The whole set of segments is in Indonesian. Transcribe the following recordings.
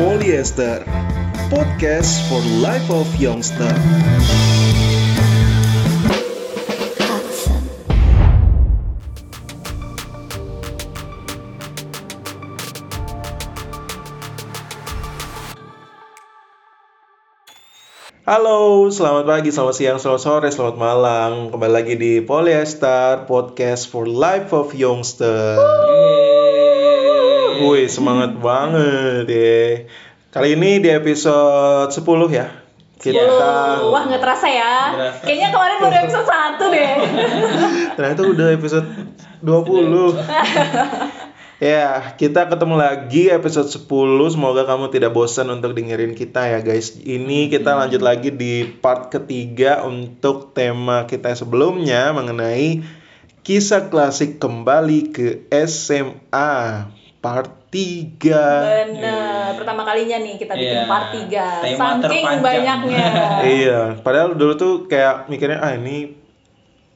Polyester Podcast for Life of Youngster Halo, selamat pagi, selamat siang, selamat sore, selamat malam. Kembali lagi di Polyester Podcast for Life of Youngster. Wih, semangat banget ya. Kali ini di episode 10 ya. Kita Oh, wah nggak terasa ya. Berasa. Kayaknya kemarin baru episode 1 deh. ternyata udah episode 20. ya, kita ketemu lagi episode 10. Semoga kamu tidak bosan untuk dengerin kita ya guys. Ini kita lanjut lagi di part ketiga untuk tema kita sebelumnya mengenai kisah klasik kembali ke SMA part 3. Bener, pertama kalinya nih kita bikin Iya. part 3 Tema Saking terpanjang. banyaknya iya, padahal dulu tuh kayak mikirnya ah ini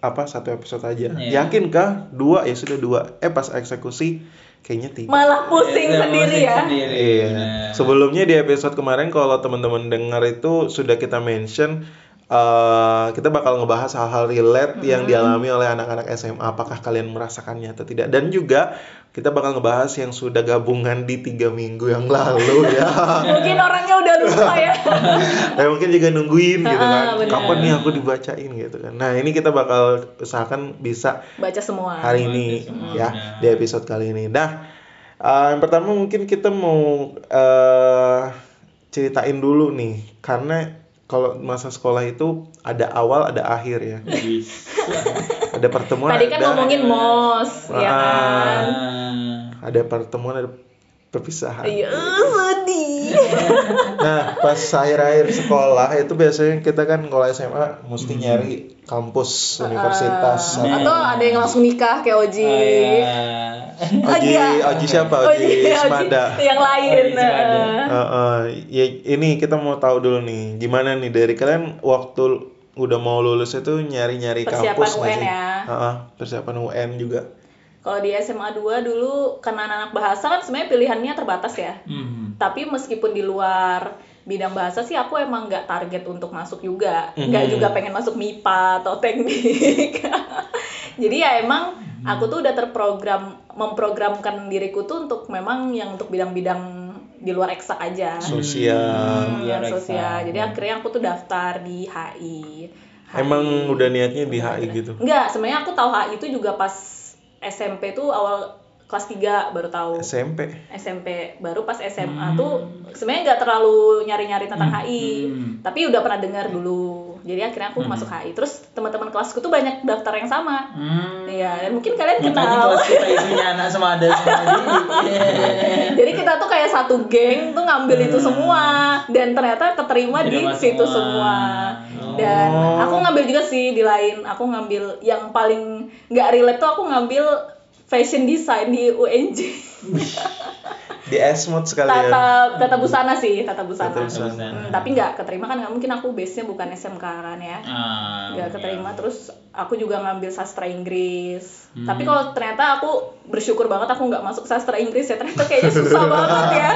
apa satu episode aja. Iya. Yakinkah dua ya sudah dua. Eh pas eksekusi kayaknya tiga. Malah pusing Iya, sendiri pusing ya sendiri, Iya. benar. Sebelumnya di episode kemarin kalau teman-teman dengar itu sudah kita mention eh, kita bakal ngebahas hal-hal relate yang dialami oleh anak-anak SMA. Apakah kalian merasakannya atau tidak? Dan juga kita bakal ngebahas yang sudah gabungan di tiga minggu yang lalu ya. Mungkin orangnya udah lupa ya Eh, mungkin juga nungguin gitu kan. Ah. Kapan nih aku dibacain gitu kan. Nah, ini kita bakal usahakan bisa Baca semua hari ini semua, ya di episode kali ini. Nah, eh, yang pertama mungkin kita mau eh, ceritain dulu nih karena kalau masa sekolah itu ada awal ada akhir ya. Ada pertemuan Tadi kan ada ngomongin mos ya Ah. kan Ah. ada pertemuan ada perpisahan. Iya sedih Nah, pas akhir-akhir sekolah itu biasanya kita kan kalau SMA mesti nyari kampus universitas. Ah, Atau ada yang langsung nikah kayak Oji Oh, iya. Oji, Iya. Oji siapa? Oji Smada. Yang lain Oji Smada. eh. Heeh, ya, ini kita mau tahu dulu nih, gimana nih dari kalian waktu udah mau lulus itu nyari-nyari Persiapan kampus UN sih? ya. Heeh, persiapan UN juga. Kalau di SMA 2 dulu karena anak-anak bahasa kan sebenarnya pilihannya terbatas ya. Hmm. Tapi meskipun di luar bidang bahasa sih aku emang nggak target untuk masuk juga. Mhm. Nggak juga pengen masuk MIPA atau teknik. Jadi ya emang aku tuh udah terprogram memprogramkan diriku tuh untuk memang yang untuk bidang-bidang di luar eksak aja. Sosial. Hmm, yang sosial. Jadi akhirnya aku tuh daftar di HI. Emang HI. udah niatnya di HI gitu. Enggak, sebenarnya aku tahu HI itu juga pas SMP tuh awal kelas 3 baru tahu. SMP. SMP baru pas SMA tuh sebenarnya nggak terlalu nyari-nyari tentang HI Hmm. tapi udah pernah dengar dulu jadi akhirnya aku masuk HI terus teman-teman kelasku tuh banyak daftar yang sama Hmm. Iya, dan mungkin kalian Makanya kenal. kelas kita isinya anak semada semua jadi. Jadi kita tuh kayak satu geng tuh ngambil itu semua dan ternyata keterima di Diterima situ semua. semua. Dan Oh. aku ngambil juga sih di lain. Aku ngambil yang paling nggak relate tuh aku ngambil fashion design di UNJ. Di Esmod sekalian. tata tata busana sih, tata busana. Tata busana. Hmm, tapi nggak keterima kan nggak mungkin aku base-nya bukan SMK kan ya. Ah, nggak oke. keterima terus aku juga ngambil sastra Inggris Hmm. tapi kalau ternyata aku bersyukur banget aku nggak masuk sastra Inggris ya ternyata kayaknya susah banget ya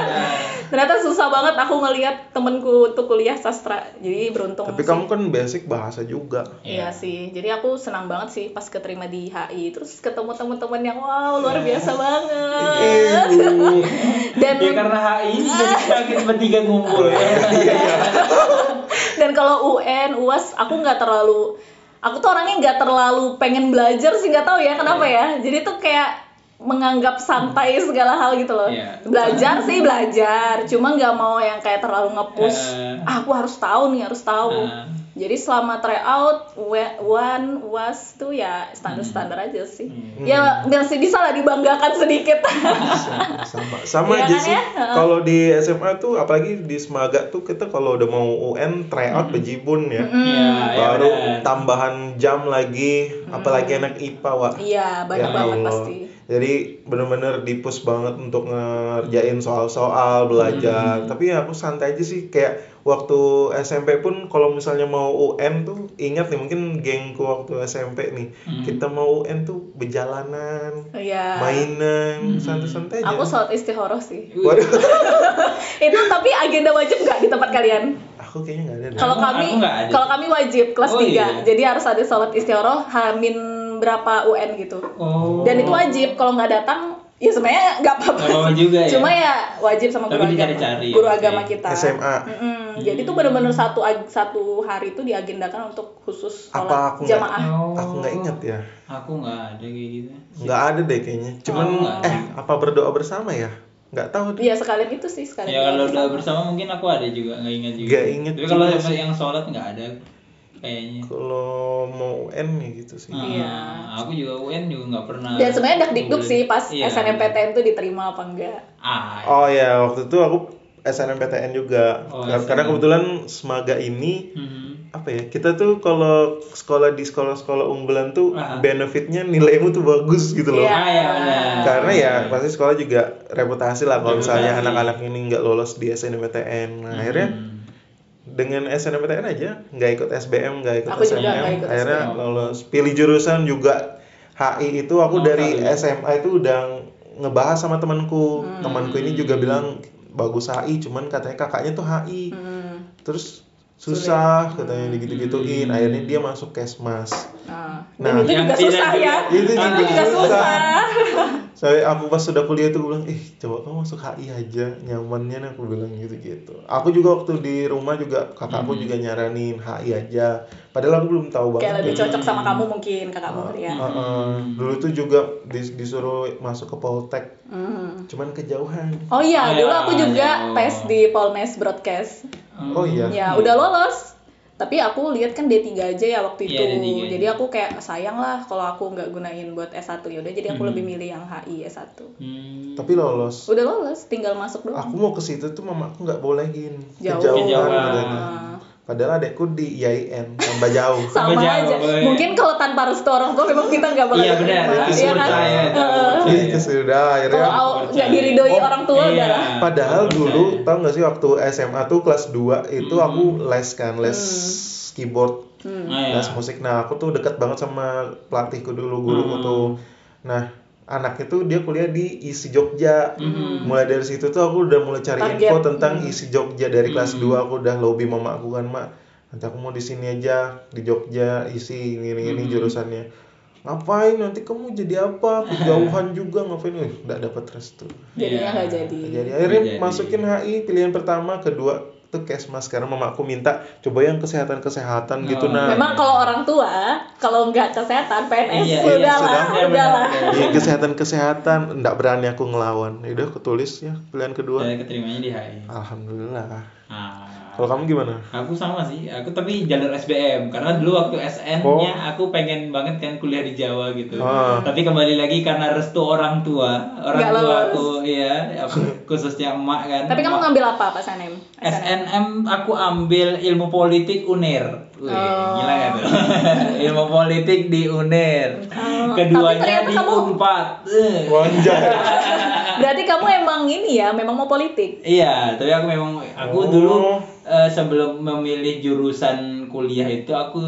ternyata susah banget aku ngelihat temenku untuk kuliah sastra jadi beruntung Tapi sih. kamu kan basic bahasa juga. Iya sih, jadi aku senang banget sih pas keterima di HI, terus ketemu teman-teman yang wow luar biasa banget. Dan Ya karena HI jadi kita bertiga ngumpul ya. dan kalau UN, UAS aku nggak terlalu, aku tuh orangnya nggak terlalu pengen belajar sih nggak tahu ya kenapa ya. Jadi tuh kayak menganggap santai segala hal gitu loh. Iya. Belajar sih belajar, cuma nggak mau yang kayak terlalu nge-push. Eh. Ah, aku harus tahu nih, harus tahu. Eh. Jadi selama tryout, one was tuh ya standar-standar aja sih. Ya masih bisa lah dibanggakan sedikit. sama sama Iya aja kan sih ya? Kalau di SMA tuh apalagi di Semaga tuh kita kalau udah mau UN tryout bejibun ya Hmm. Ya baru benar. tambahan jam lagi apalagi anak IPA Wak Iya, banyak Ya banget Allah. pasti. Jadi bener-bener dipus banget untuk ngerjain soal-soal, belajar. Tapi ya aku santai aja sih kayak waktu SMP pun kalau misalnya mau UN tuh ingat nih mungkin gengku waktu SMP nih. Kita mau UN tuh berjalanan, Iya. mainan, santai-santai aja. Aku sholat istihoroh sih. Waduh, Itu tapi agenda wajib nggak di tempat kalian? aku kayaknya nggak ada. Kalau kami, kalau kami wajib kelas Oh, 3 iya. Jadi harus ada sholat istihoroh Hamin berapa UN gitu. Oh. Dan itu wajib. Kalau nggak datang, ya sebenarnya nggak apa-apa. Sih. juga ya. Cuma ya wajib sama Tapi guru agama. ya, Guru oke. agama kita. SMA. Mm-mm. Jadi itu benar-benar satu satu hari itu diagendakan untuk khusus Apa aku nggak- jamaah. Oh. Aku nggak ingat ya. Aku nggak ada kayak gitu. Nggak ada deh kayaknya. Cuman Oh, eh apa berdoa bersama ya? Nggak tahu deh. Iya sekalian itu sih sekalian. Ya kalau doa udah bersama mungkin aku ada juga, nggak ingat juga. Nggak ingat Tapi kalau yang, yang sholat nggak ada kayaknya. Kalau mau UN ya gitu sih. Ah, Iya. Aku juga UN juga nggak pernah. Dan sebenarnya dak dikduk sih pas Iya. SNMPTN tuh diterima apa enggak. Ah, Oh ya, waktu itu aku SNMPTN juga. Oh, Kar- Karena SNM. kebetulan semaga ini mhm. apa ya? Kita tuh kalau sekolah di sekolah-sekolah unggulan tuh Ah. benefitnya nilaimu tuh bagus gitu loh. Iya. Ah, ya, benar. Karena ya pasti sekolah juga reputasi lah kalau misalnya anak-anak ini nggak lolos di SNMPTN. Nah, akhirnya Hmm. Dengan SNMPTN aja nggak ikut SBM nggak ikut Aku nggak ikut akhirnya SBM. lolos pilih jurusan juga HI itu aku Oh, dari HI. SMA itu udah ngebahas sama temanku Hmm. temanku ini juga bilang bagus HI cuman katanya kakaknya tuh HI Hmm. terus susah katanya digitu-gituin akhirnya dia masuk kesmas Nah, Nah, itu juga susah ya. itu juga juga susah. susah. saya aku pas sudah kuliah tuh bilang ih coba kamu masuk HI aja nyamannya nih," aku bilang gitu gitu aku juga waktu di rumah juga kakakku Hmm. juga nyaranin HI aja padahal aku belum tahu banget Kayak lebih ya. cocok sama kamu mungkin kakakmu ya. Heeh. dulu tuh juga dis- disuruh masuk ke Poltek Hmm. cuman kejauhan Oh iya, Ya, dulu aku juga jauh. tes di Polnes Broadcast. oh iya Ya, udah lolos. Tapi aku lihat kan D3 aja ya waktu itu. Iya, D3. Jadi aku kayak sayang lah kalau aku nggak gunain buat S1 ya udah jadi aku Hmm. lebih milih yang HI S1. Hmm. tapi lolos Udah lolos, tinggal masuk doang. aku mau ke situ tuh mamaku nggak bolehin Jauh. kejauhan Kejauhan. Ah. padahal adekku di IAIN tambah jauh sama Sama jauh, aja. boy. Mungkin kalau tanpa restu orang tua memang kita nggak bakal Iya benar, iya kan? Ih, sudah akhirnya Kalau au- nggak diridoi Oh, orang tua Iya. lah. Padahal Aku dulu percaya. tau gak sih waktu SMA tuh kelas 2 itu Hmm. aku les kan les keyboard Hmm. Ah, iya. les musik. Nah aku tuh dekat banget sama pelatihku dulu guruku Hmm. tuh. Nah anaknya tuh dia kuliah di ISI Jogja. Mhm. Mulai dari situ tuh aku udah mulai cari Target. info tentang Hmm. ISI Jogja dari kelas Hmm. 2 aku udah lobby mama aku kan mak nanti aku mau di sini aja di Jogja ISI ini ini, ini Hmm. jurusannya. Ngapain nanti kamu jadi apa? Kejauhan juga ngapain? Wih, nggak dapat restu. Iya. nggak jadi. Jadi akhirnya Jadi. masukin HI pilihan pertama, kedua tuh kesmas karena mama aku minta coba yang kesehatan kesehatan gitu Oh. nah. Memang kalau orang tua kalau nggak kesehatan PNS Iya, sudah iya, lah, sudah. udah lah. Iya kesehatan kesehatan, nggak berani aku ngelawan. Ya udah aku tulis ya pilihan kedua. Saya keterimanya di HI. Alhamdulillah. Ah. Kalau kamu gimana? Aku sama sih, aku tapi jalur SBM karena dulu waktu SN-nya Oh. aku pengen banget kan kuliah di Jawa gitu. Ah. Tapi kembali lagi karena restu orang tua, orang Nggak tua aku aku- khususnya emak kan. Tapi kamu ngambil apa pas SNM? SNM aku ambil ilmu politik UNER. Wih, Oh. gila gak tuh? ilmu politik di UNER. Oh, Keduanya di kamu- Unpad. Berarti kamu emang ini ya, memang mau politik. Iya, tapi aku memang aku Oh. dulu eh, sebelum memilih jurusan kuliah itu aku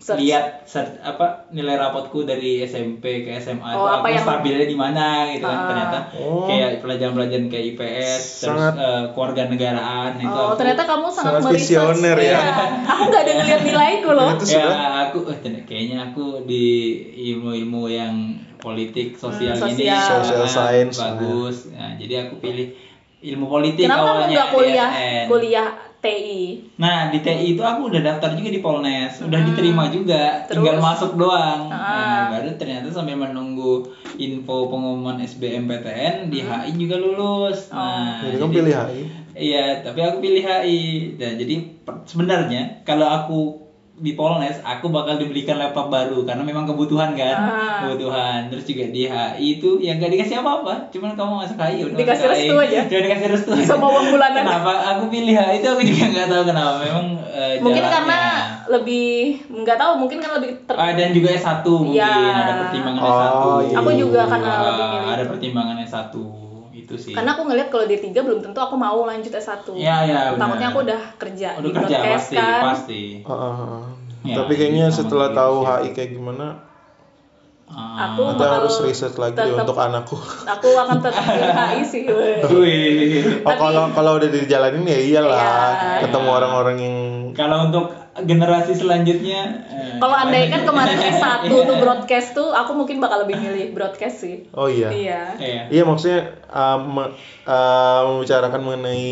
Search. lihat search, apa nilai rapotku dari SMP ke SMA Oh, itu apa aku yang- stabilnya di mana gitu kan Ah. ternyata Oh. kayak pelajaran-pelajaran kayak IPS Sangat- terus eh, keluarga negaraan itu Oh, aku ternyata kamu sangat, sangat visioner ya. Iya. Aku nggak ada ngeliat nilaiku loh. Itu ya sudah aku eh, ternyata kayaknya aku di ilmu-ilmu yang politik sosial, Hmm, ini sosial. Social ah, science. bagus nah, jadi aku pilih ilmu politik Kenapa kamu awalnya nggak kuliah kuliah TI? Nah di TI itu aku udah daftar juga di Polnes, udah diterima juga, Terus? tinggal masuk doang. Ah. Nah, baru ternyata sambil menunggu info pengumuman SBMPTN di HI juga lulus. Nah, jadi kamu pilih HI. Iya, tapi aku pilih HI. Dan jadi per- sebenarnya kalau aku di Polnes aku bakal dibelikan laptop baru karena memang kebutuhan kan Ah. kebutuhan terus juga di HI itu yang gak dikasih apa-apa cuman kamu masuk HI udah Dikasih masuk restu HI. aja? cuma dikasih restu. Sama uang bulanan. kenapa aku pilih HI itu aku juga nggak tahu kenapa memang eh, Mungkin jalannya. karena lebih nggak tahu, mungkin kan lebih ter Ah, dan juga S1 mungkin Iya. ada pertimbangan Oh, S1 iya. Aku juga karena Ah, lebih milih ada pertimbangan S1 itu sih Karena aku ngeliat kalau D3 belum tentu aku mau lanjut S1. Iya, iya, benar. Takutnya aku udah kerja udah di kerja pasti kan. pasti Ah, ah, ah. Ya, Tapi kayaknya sama setelah gitu tahu. HI kayak gimana, Ah. Aku nanti bakal harus riset lagi deh tetap- untuk anakku. Aku akan tetap di HI sih. Oh kalau kalau udah dijalanin ya iyalah, Iya. ketemu orang-orang yang Kalau untuk generasi selanjutnya eh, Kalau andai kan kemarin S1 tuh broadcast tuh, aku mungkin bakal lebih milih broadcast sih. oh iya. Iya. Iya. Iya maksudnya uh, me- uh, membicarakan mengenai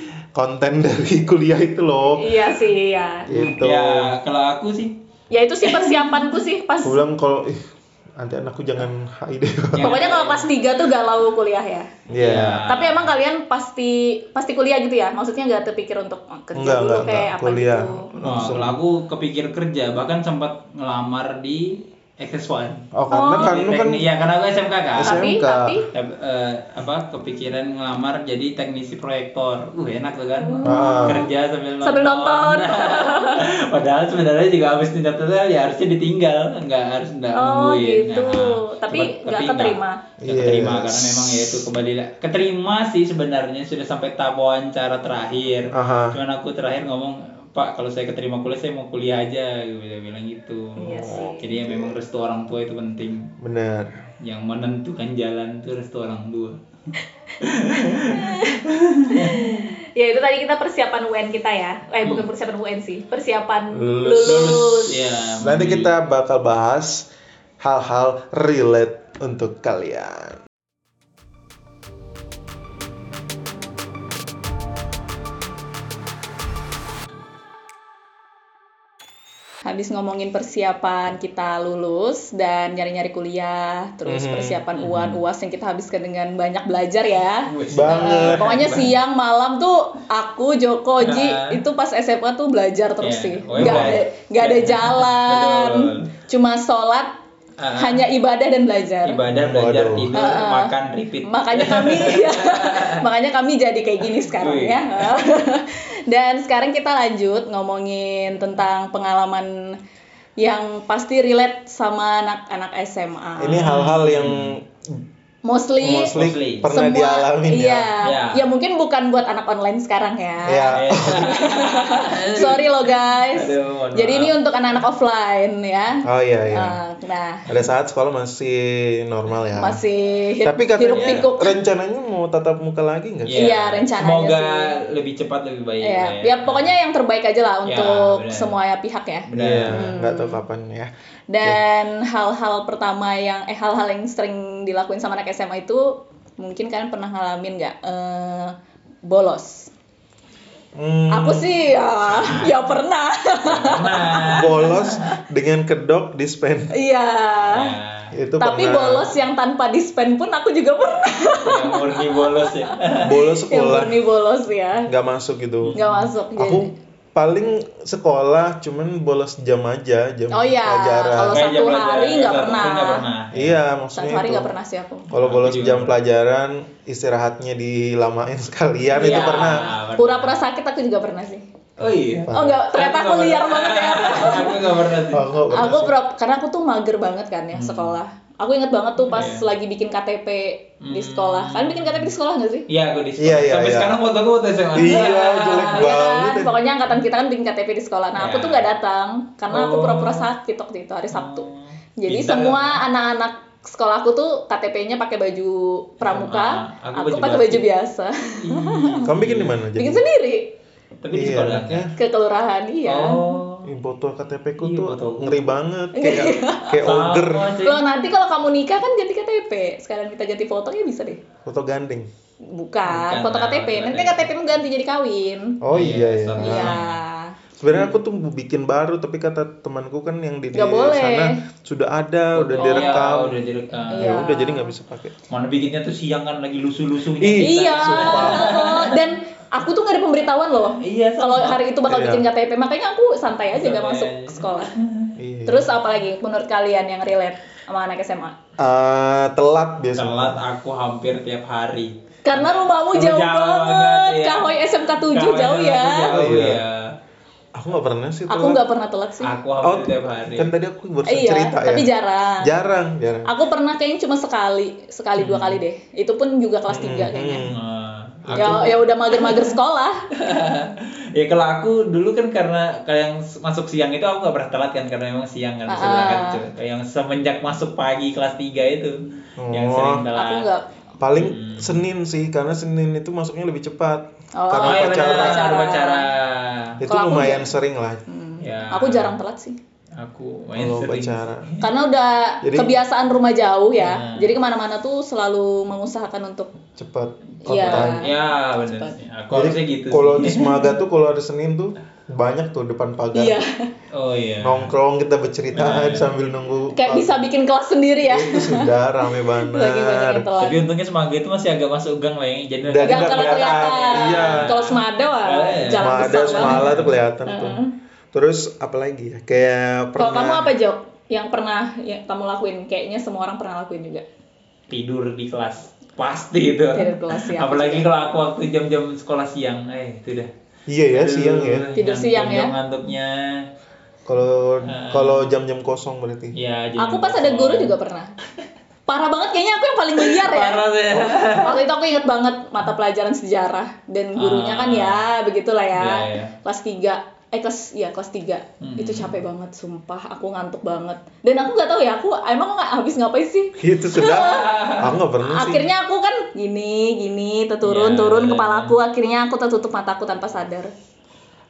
konten dari kuliah itu loh. Iya sih, iya. Gitu. Ya, kalau aku sih Ya itu sih persiapanku sih pas Aku bilang kalau ih nanti anakku jangan HI deh. Ya. Pokoknya kalau kelas 3 tuh galau kuliah ya. Iya. Tapi emang kalian pasti pasti kuliah gitu ya? Maksudnya nggak terpikir untuk oh, kerja Enggak, dulu enggak, kayak enggak. apa Kuliah. gitu. Oh, kalau aku kepikir kerja, bahkan sempat ngelamar di XS1. Oh karena Oh. kan lu kan Iya, karena aku SMK kan. SM. Tapi SMK. tapi Eh, eh, apa kepikiran ngelamar jadi teknisi proyektor. Uh, enak tuh kan. Ah. Kerja sambil nonton. Sambil nonton. Padahal sebenarnya juga habis tindak ya harusnya ditinggal, nggak harus nggak Oh, nungguin. gitu. Tapi nggak keterima. Nggak keterima Yes. karena memang ya itu kembali la- keterima sih sebenarnya sudah sampai tahap wawancara terakhir. Aha. Cuman aku terakhir ngomong Pak, kalau saya keterima kuliah, saya mau kuliah aja, gitu dia bilang gitu. Iya sih. Jadi ya memang restu orang tua itu penting. benar. Yang menentukan jalan itu restu orang tua. ya itu tadi kita persiapan UN kita ya. Eh bukan persiapan UN sih, persiapan Lulus. lulus. Ya. Nanti kita bakal bahas hal-hal relate untuk kalian. Habis ngomongin persiapan kita lulus dan nyari-nyari kuliah, terus Mhm. persiapan UAN, UAS yang kita habiskan dengan banyak belajar ya. Banget. Eh, pokoknya siang malam tuh aku Joko Ji Nah. itu pas SMA tuh belajar terus Iya, sih nggak belajar. ada nggak ada jalan Betul. cuma sholat hanya ibadah dan belajar Ibadah, belajar, Waduh. tidur, Ah, ah. makan, repeat. makanya kami makanya kami jadi kayak gini sekarang Wih. ya dan sekarang kita lanjut ngomongin tentang pengalaman yang pasti relate sama anak-anak SMA Ini hal-hal yang mostly, mostly Mostly. pernah semua dialamin iya, ya. Ya. ya mungkin bukan buat anak online sekarang ya Iya. Sorry lo guys Aduh, jadi maaf. ini untuk anak-anak offline ya Oh iya iya. Eh, nah Ada saat sekolah masih normal ya. masih hir- Tapi katanya rencananya mau tatap muka lagi nggak? Iya, rencananya Semoga sih. lebih cepat lebih baik. ya, lah ya pokoknya yang terbaik aja lah Ya, untuk benar. semua pihak ya Benar. Iya, Hmm. nggak tahu kapan ya. Dan hal-hal pertama yang eh hal-hal yang sering dilakuin sama anak SMA itu mungkin kalian pernah ngalamin nggak? Eh, bolos. Hmm, aku sih ya ya pernah. Nah, bolos dengan kedok dispen. iya. Ya, Itu tapi pernah. bolos yang tanpa dispen pun aku juga pernah. Yang murni bolos ya. bolos yang sekolah. murni bolos ya. Nggak masuk gitu. nggak masuk Aku jadi. Paling sekolah cuman bolos jam aja jam Oh iya, pelajaran. kalau satu jam hari nggak satu pernah. pernah. Iya, satu maksudnya hari itu. nggak pernah sih aku Kalau Aku bolos jam pelajaran, istirahatnya dilamain sekalian itu Iya. pernah. pernah. pura-pura sakit aku juga pernah sih Oh iya. oh enggak ternyata aku liar pernah. banget ya Aku nggak pernah sih. Pernah aku sih? pura karena aku tuh mager banget kan ya sekolah aku inget banget tuh pas Iya. lagi bikin KTP di Hmm. sekolah kalian bikin KTP di sekolah nggak sih Iya, aku di sekolah. Iya, iya, Sampai iya. sekarang foto aku foto SMA. Iya, jelek Iya banget. kan? pokoknya angkatan kita kan bikin KTP di sekolah nah aku Iya. tuh nggak datang karena aku Oh. pura-pura sakit waktu itu hari Sabtu Oh, jadi pintar semua ya. anak-anak sekolah aku tuh KTP-nya pakai baju pramuka SMA. Aku aku, baju pakai baju biasa. Kamu bikin di mana? bikin sendiri Tapi di Iya, sekolah. ke kelurahan iya Oh. Ih, foto KTP ku Iya, tuh foto. ngeri banget kayak kayak Sama, ogger. Loh nanti kalau kamu nikah kan ganti KTP sekalian kita ganti fotonya bisa deh foto gandeng bukan, Bukan, foto nah, KTP foto nanti KTP. Mu ganti jadi kawin oh Iya, iya ya sama. iya sebenarnya aku tuh mau bikin baru tapi kata temanku kan yang di, sana sudah ada udah Oh, direkam iya, udah direkam. Iya. ya udah jadi nggak bisa pakai Mana bikinnya tuh siang kan lagi lusuh-lusuhnya. Iya dan aku tuh gak ada pemberitahuan loh Iya, kalau hari itu bakal Iya. bikin KTP makanya aku santai aja gak Santai masuk aja. sekolah Iya. terus apa lagi menurut kalian yang relate sama anak SMA Eh, telat biasanya. Telat aku hampir tiap hari. karena rumahmu Jauh jauh, banget, iya. Kahoy SMK 7 Kawan jauh ya Jauh Iya. ya. Aku nggak pernah sih telat. aku nggak pernah telat sih Aku Oh, hampir tiap hari. kan tadi aku baru iya cerita tapi ya. jarang Jarang, jarang. aku pernah kayaknya cuma sekali sekali dua kali deh itu pun juga kelas 3 kayaknya Nah, ya ya udah mager-mager sekolah ya kalau aku dulu kan karena kayak yang masuk siang itu aku gak pernah telat kan karena memang siang kan bisa Ah. berangkat cuy. Kayak yang semenjak masuk pagi kelas 3 itu yang Oh. sering telat. aku Paling Hmm. Senin sih, karena Senin itu masuknya lebih cepat. Oh, karena Oh, iya Upacara. upacara. Itu Kalau aku lumayan sering lah hmm, Ya. aku jarang telat sih Aku main kalau sering. upacara. karena udah Jadi- kebiasaan rumah jauh ya Hmm. jadi ke mana-mana tuh selalu mengusahakan untuk Cepat. Iya. kontan. Ya benar. Aku Jadi harusnya gitu kalau di Semaga tuh kalau ada Senin tuh banyak tuh depan pagar. iya Oh iya. Nongkrong kita bercerita Benar. sambil nunggu. kayak bisa bikin kelas sendiri ya Itu sudah rame banget. Tapi untungnya semaga itu masih agak masuk gang lah ya. Jadi nggak kalau kelihatan. Iya. kalau semada wah jalan Semada, semala tuh kelihatan tuh. Terus apa lagi ya? Kayak kalau pernah kamu apa Jok yang pernah yang kamu lakuin kayaknya semua orang pernah lakuin juga tidur di kelas pasti itu. Tidur kelas siang. Apalagi kalau aku waktu jam-jam sekolah siang, eh itu dah. Iya ya Aduh, siang ya. Tidur ngantuk- siang ya? Ngantuknya. Kalau Ah. kalau jam-jam kosong berarti. Ya, aku pas ada guru juga pernah parah banget kayaknya aku yang paling liar ya Parah deh. waktu itu aku inget banget mata pelajaran sejarah dan gurunya kan ya begitulah ya Iya, iya. kelas 3 eh kelas ya kelas 3 Hmm. itu capek banget sumpah aku ngantuk banget dan aku nggak tahu ya aku emang nggak habis ngapain sih Itu sudah. aku nggak pernah sih. akhirnya aku kan gini gini terturun Iya, turun iya, kepalaku akhirnya aku tertutup mataku tanpa sadar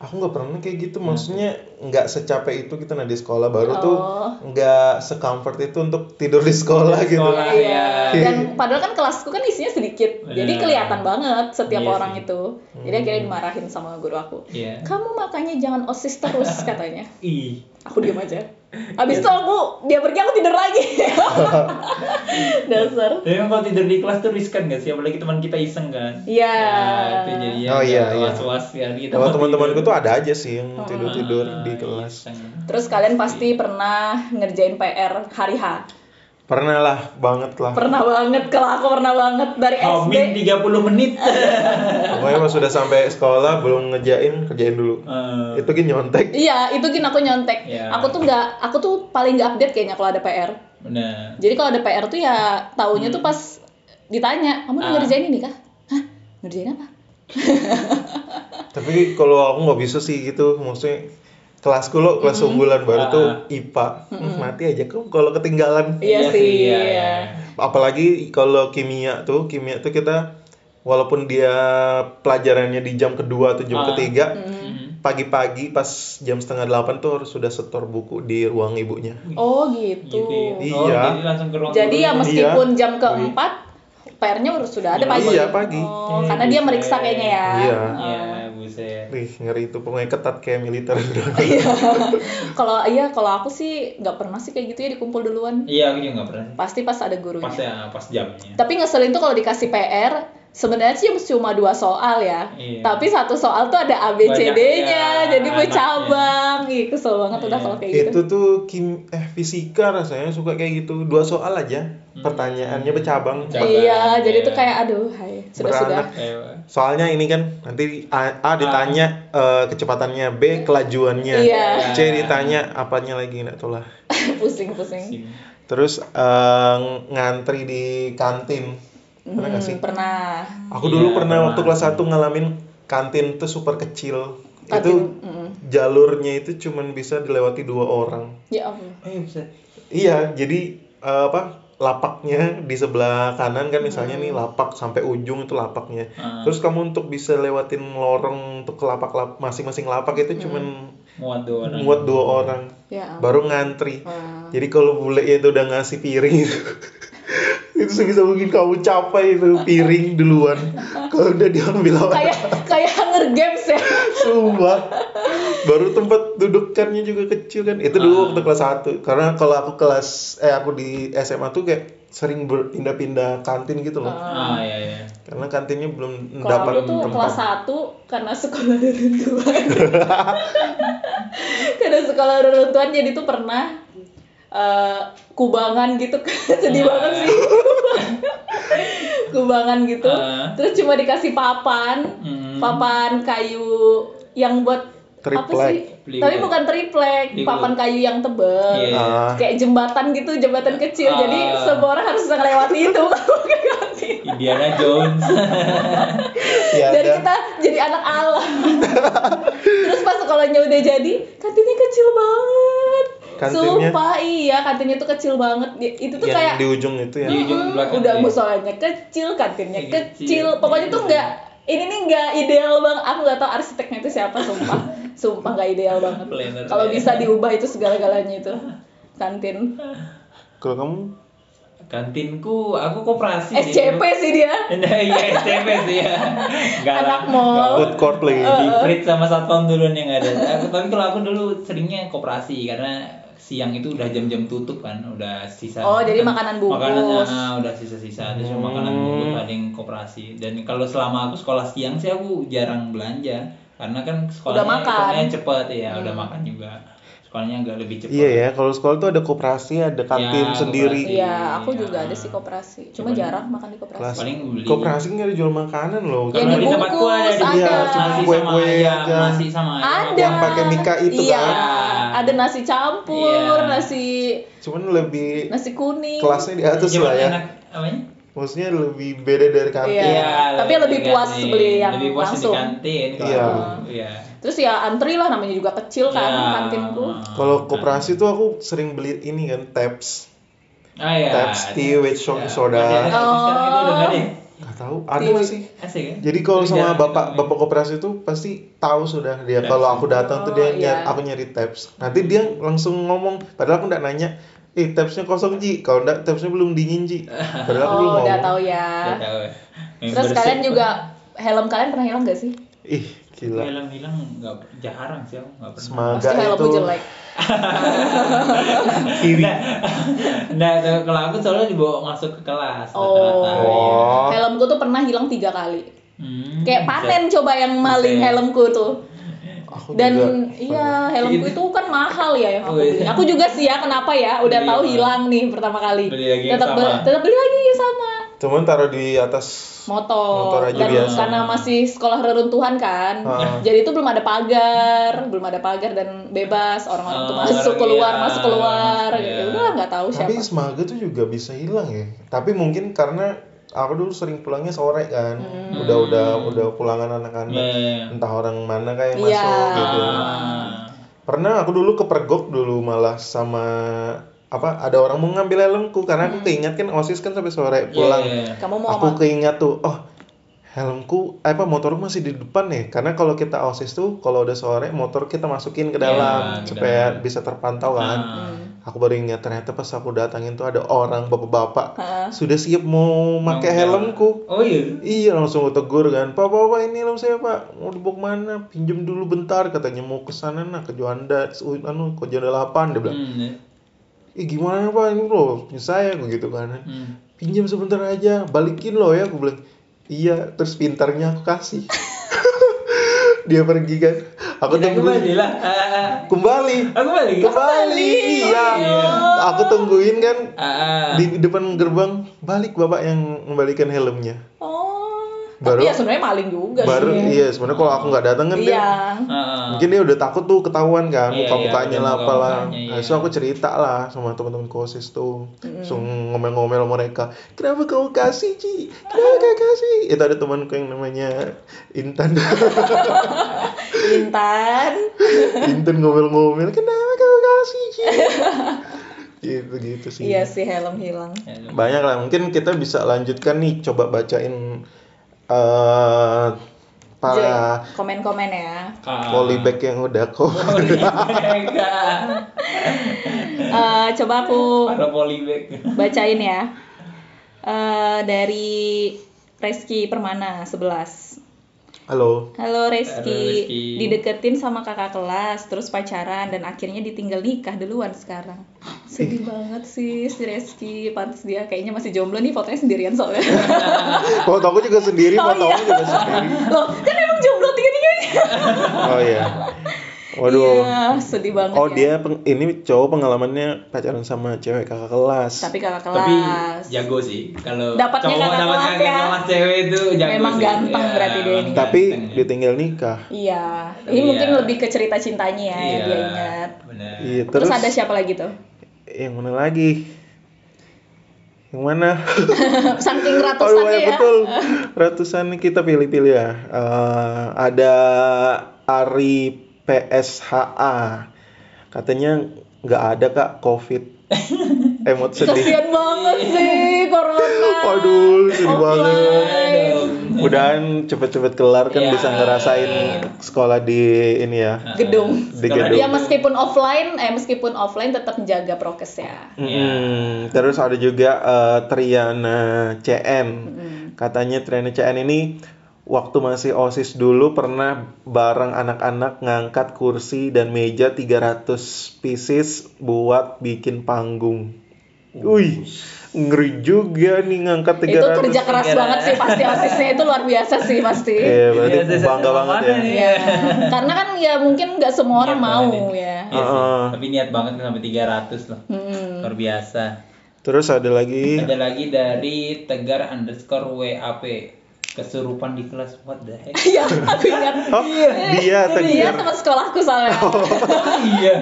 Aku nggak pernah kayak gitu. Maksudnya nggak secapek itu kita nah di sekolah baru tuh Oh. nggak secomfort itu untuk tidur di sekolah gitu. sekolah. Iya. ya. Dan padahal kan kelasku kan isinya sedikit, jadi Iya. kelihatan banget setiap Iya orang sih. itu. Jadi akhirnya dimarahin sama guru aku. Iya. Kamu makanya jangan osis terus katanya. Ih. Aku diam aja. Habis itu aku dia pergi aku tidur lagi. Dasar. Tapi emang kalau tidur di kelas tuh riskan gak sih? Apalagi teman kita iseng kan? Iya. Nah, itu jadi Oh, iya, iya. was-was ya kita Kalau mau teman-temanku tuh ada aja sih yang tidur-tidur Ah, di kelas. iseng. Terus kalian pasti pernah ngerjain PR hari H. Pernah lah, banget lah. Pernah banget kalau aku pernah banget dari SD. Hamin 30 menit. Pokoknya pas sudah sampai sekolah belum ngejain, kerjain dulu. Eh, Itu gini nyontek. Iya, itu gini aku nyontek. Iya. Aku tuh nggak, aku tuh paling nggak update kayaknya kalau ada PR. benar. Jadi kalau ada PR tuh ya taunya tuh pas ditanya, kamu udah Ah. ngerjain ini kah? Hah? Ngerjain apa? Tapi kalau aku nggak bisa sih gitu, maksudnya kelasku lo kelas unggulan baru tuh Ah. IPA. Hmm, Mati aja kamu kalau ketinggalan. Iya sih, iya, iya. iya. Apalagi kalau kimia tuh, kimia tuh kita walaupun dia pelajarannya di jam kedua atau jam Ah. ketiga, Mhm. pagi-pagi pas jam setengah delapan tuh harus sudah setor buku di ruang ibunya. Oh gitu. Gitu. Iya. Oh, jadi langsung ke ruang Jadi ya meskipun jam keempat, PR-nya udah sudah ada pagi. Iya, pagi. Oh, karena dia meriksa kayaknya ya. Iya. Iya, buset. Wih, ngeri itu pokoknya ketat kayak militer. Kalau iya, kalau aku sih nggak pernah sih kayak gitu ya dikumpul duluan. Iya, aku juga nggak pernah. Pasti pas ada gurunya. Pas ya, pas jamnya. Tapi ngeselin tuh kalau dikasih PR, sebenarnya sih cuma dua soal ya. Iya. Tapi satu soal tuh ada ABCD-nya, ya, jadi bercabang. Ih, kesel banget udah Iya. kalau kayak gitu. itu tuh kim eh fisika rasanya suka kayak gitu. Dua soal aja. Pertanyaannya bercabang. Bercabang. Iya, jadi Iya. tuh kayak aduh, hai. Sudah-sudah. Beranak. Eh, Soalnya ini kan nanti A, A ditanya eh, kecepatannya, B kelajuannya, Iya. C ditanya apanya lagi nggak tahu lah. Pusing-pusing. sing. Terus eh, ngantri di kantin. Pernah nggak sih? Hmm, pernah. Aku dulu pernah, pernah. waktu kelas 1 ngalamin kantin tuh super kecil. Kantin, Itu mm. jalurnya itu cuman bisa dilewati dua orang. Ya ampun. Eh. Iya, jadi eh, apa? Lapaknya di sebelah kanan kan misalnya nih lapak sampai ujung itu lapaknya. Ah. Terus kamu untuk bisa lewatin lorong untuk ke lapak lap masing-masing lapak itu cuman Muat dua orang. muat dua orang. Ya. Baru ngantri. Wah. Jadi kalau bule itu udah ngasih piring itu itu sebisa mungkin kamu capai itu piring duluan. Kalau udah diambil apa? Kayak kayak Hunger Games ya. Sumpah. Baru tempat dudukannya juga kecil kan. Itu dulu waktu kelas 1. Karena kalau aku kelas eh aku di SMA tuh kayak sering berpindah-pindah kantin gitu loh. Ah, iya, iya. Karena kantinnya belum Kalau dapat aku tuh tempat. kelas 1 karena sekolah reruntuhan. karena sekolah reruntuhan jadi tuh pernah eh, kubangan gitu kan. Sedih banget sih. kubangan gitu. Ah. Terus cuma dikasih papan, Hmm. papan kayu yang buat apa Triplek. sih? Triplek. Tapi bukan triplek, papan kayu yang tebel. Iya. Ah. Kayak jembatan gitu, jembatan kecil. Jadi Ah. semua orang harus bisa ngelewati itu. Indiana Jones. Ya, ada. kita jadi anak alam. Terus pas sekolahnya udah jadi, kantinnya kecil banget. Kantinnya? Sumpah iya, kantinnya tuh kecil banget. Itu tuh yang kayak di ujung itu ya. Di ujung belakang udah ya. musolanya kecil, kantinnya Kecil. kecil. Pokoknya tuh enggak ini nih enggak ideal banget. Aku nggak tahu arsiteknya itu siapa, sumpah. sumpah nggak ideal banget. Planner. Kalau bisa diubah itu segala-galanya itu. Kantin. Kalau kamu Kantinku aku koperasi. SCP sih dia. Iya SCP sih ya. Anak mall. food court lagi. Eh. Di sama satpam duluan yang ada. Aku, tapi kalau aku dulu seringnya koperasi karena siang itu udah jam-jam tutup kan, udah sisa. Oh, jadi makanan bungkus. Makanan ah, udah sisa-sisa terus Hmm. makanan bungkus ada yang koperasi. Dan kalau selama aku sekolah siang sih aku jarang belanja karena kan sekolahnya Udah makan. cepet ya, udah makan juga. Sekolahnya agak lebih cepet. Iya ya, kalau sekolah tuh ada koperasi, ada kantin Ya, sendiri. Iya, aku juga Ah. ada sih koperasi. Cuma Cuman- jarang makan di koperasi. Kelas Paling beli. koperasi nggak ada jual makanan loh. Yang Karena di tempatku ada, di- ada. nasi sama Kue-kue aja. nasi sama. Ada. Yang pakai mika itu iya, kan. ada nasi campur, Iya. nasi Cuman lebih nasi kuning. kelasnya di atas Cuman lah ya. enak, apanya? Maksudnya lebih beda dari kantin. Iya. tapi lebih puas ganti. beli yang lebih puas langsung. di kantin kalau Iya. Iya. Terus ya antri lah namanya juga kecil kan Iya. kantinku. Kalau koperasi tuh aku sering beli ini kan taps. Ah iya. Taps tea with Iya. soda. Udah nggak ada ya? Gak tahu, ada Tea masih. Asik ya? Jadi kalau sama bapak kita bapak koperasi itu pasti tahu sudah dia. Kalau aku datang tuh dia Oh, nyari, iya. aku nyari taps. Nanti dia langsung ngomong, padahal aku nggak nanya, eh tapsnya kosong Ji. Kalau enggak tapsnya belum dingin Ji. Padahal aku belum Oh, udah ngomong. tahu Udah ya. tahu ya. Yang Terus kalian juga helm kalian pernah hilang gak sih? Ih, gila. hilang-hilang nggak jarang sih aku nggak pernah. Semangat Pasti itu jelek. kiri. Nah, nah kalau aku soalnya dibawa masuk ke kelas Oh. Oh. Helmku tuh pernah hilang tiga kali. Hmm, Kayak panen coba yang maling Bisa. helmku tuh. Aku Dan juga iya helmku Itu- kan mahal ya yang aku Oh, iya. beli. Aku juga sih ya kenapa ya udah Beli tahu hilang nih pertama kali. Beli lagi tetap sama. be- tetap beli lagi yang sama. Cuman taruh di atas Motor. Motor aja dan biasa. karena masih sekolah reruntuhan kan. Ah. Jadi itu belum ada pagar, belum ada pagar dan bebas orang-orang tuh Oh, masuk keluar, iya. masuk keluar Iya. gitu. Udah nggak tahu Tapi siapa. semaga tuh juga bisa hilang ya. Tapi mungkin karena aku dulu sering pulangnya sore kan. Hmm. Udah udah udah pulangan anak-anak. Iya. Entah orang mana kayak Iya. masuk gitu. Ah. Pernah aku dulu kepergok dulu malah sama apa ada orang mau ngambil helmku karena aku keinget kan osis kan sampai sore pulang. Hmm. Iya, iya. Kamu mau aku apa? keinget tuh oh helmku apa motorku masih di depan nih karena kalau kita osis tuh kalau udah sore motor kita masukin ke dalam Iya, ke supaya dalam. bisa terpantau kan Ah. Hmm. aku baru ingat ternyata pas aku datangin tuh ada orang bapak-bapak Heeh. sudah siap mau pakai helmku Oh iya. Iya langsung aku tegur kan, Pak, Pak, Pak, ini helm saya Pak, mau dibawa ke mana? Pinjem dulu bentar, katanya mau ke sana nah ke Juanda, anu ke Juanda 8 dia bilang. Hmm, Ih gimana Pak ini loh, punya saya aku gitu kan. Hmm. Pinjam sebentar aja, balikin loh ya, aku bilang. Iya, terus pintarnya aku kasih. Dia pergi kan, aku Kita tungguin. kembali lah. Ah, ah. Kembali, Aku balik. kembali, iya. Iya. Aku tungguin kan Ah, ah. di depan gerbang, balik bapak yang membalikan helmnya. Oh. Baru- Tapi ya sebenarnya maling juga Baru sih. iya sebenarnya kalau aku nggak datang kan dia Iya. Ah. mungkin dia udah takut tuh ketahuan kan Iya, muka mukanya iya, lah muka apalah mukanya, nah, iya. so aku cerita lah sama teman-teman kosis tuh langsung ngomel-ngomel sama mereka kenapa kau kasih Ci kenapa kau kasih itu ada temanku yang namanya Intan Intan. Intan ngomel-ngomel kenapa kau kasih Ci gitu gitu sih Iya sih helm hilang. banyak lah mungkin kita bisa lanjutkan nih coba bacain eh para Komen-komen ya. Polybag yang udah kok Mereka. Eh, coba aku Para polybag. bacain ya. Eh, dari Reski Permana 11. Halo. Halo Halo, Reski. Dideketin sama kakak kelas, terus pacaran dan akhirnya ditinggal nikah duluan sekarang. Sedih banget sih si Reski. Pantes dia kayaknya masih jomblo nih fotonya sendirian soalnya. Foto aku juga sendiri, Oh, foto iya. aku juga sendiri. Loh, kan emang jomblo tiga-tiganya. Oh iya. Waduh. Iya, sedih banget Oh ya. dia peng- ini cowok pengalamannya pacaran sama cewek kakak kelas. Tapi kakak kelas. Tapi jago sih kalau Dapatnya cowok kakak dapat kelas kakak ya. kelas cewek itu jago Memang sih. ganteng Iya, berarti dia ini. Tapi ganteng ya. ditinggal nikah. Iya, Tapi ini mungkin ya. lebih ke cerita cintanya ya Iya, dia ingat. Benar. Iya, Terus, terus, ada siapa lagi tuh? yang mana lagi? Yang mana? Saking Oh ratusannya iya ya. betul. Ratusan kita pilih-pilih ya. Eh, ada Ari PSHA. Katanya nggak ada kak COVID. Emot sedih. Kasian banget sih corona. Aduh, sedih Offline. banget. Mudahan cepet-cepet kelar kan Iya. bisa ngerasain sekolah di ini ya. Gedung. Di gedung. Ya meskipun offline, eh meskipun offline tetap menjaga prokes ya. Mm, Terus ada juga eh, Triana CN. Mm. Katanya Triana CN ini waktu masih OSIS dulu pernah bareng anak-anak ngangkat kursi dan meja 300 pieces buat bikin panggung. Wih, ngeri juga nih ngangkat 300. Itu kerja keras 300. banget sih pasti osisnya itu luar biasa sih pasti. Iya, berarti saya- bangga banget ya. Iya. Karena kan ya mungkin nggak semua orang Niat mau ya. Iya sih. Heeh. Tapi niat banget sampai 300 loh. Hmm. Luar biasa. Terus ada lagi Ada lagi dari tegar underscore WAP kesurupan di kelas what the heck Iya, aku ingat. Oh, dia Dia tegar. teman sekolahku soalnya. iya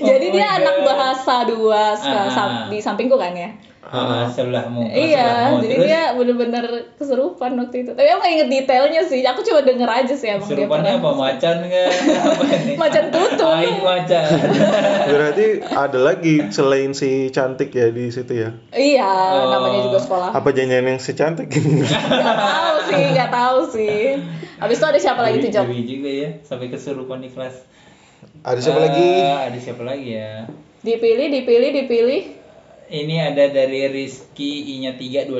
Jadi Oh dia my anak bahasa dua Ah. di sampingku kan ya. Ah, sebelahmu kelas Iya, sebelahmu. jadi Terus dia bener-bener kesurupan waktu itu. Tapi aku nggak inget detailnya sih. Aku cuma denger aja sih emang dia kesurupannya apa macan nggak apa ini Macan tutul. aing macan berarti ada lagi selain si cantik ya di situ ya. Iya, Oh. namanya juga sekolah. Apa janjian yang si cantik ini? Gak tahu sih, gak tahu sih. Habis itu ada siapa lagi tuh Jok? Ngeri juga ya sampai kesurupan di kelas ada siapa Eh, lagi? ada siapa lagi ya Dipilih, dipilih, dipilih. Ini ada dari Rizky I-nya 325.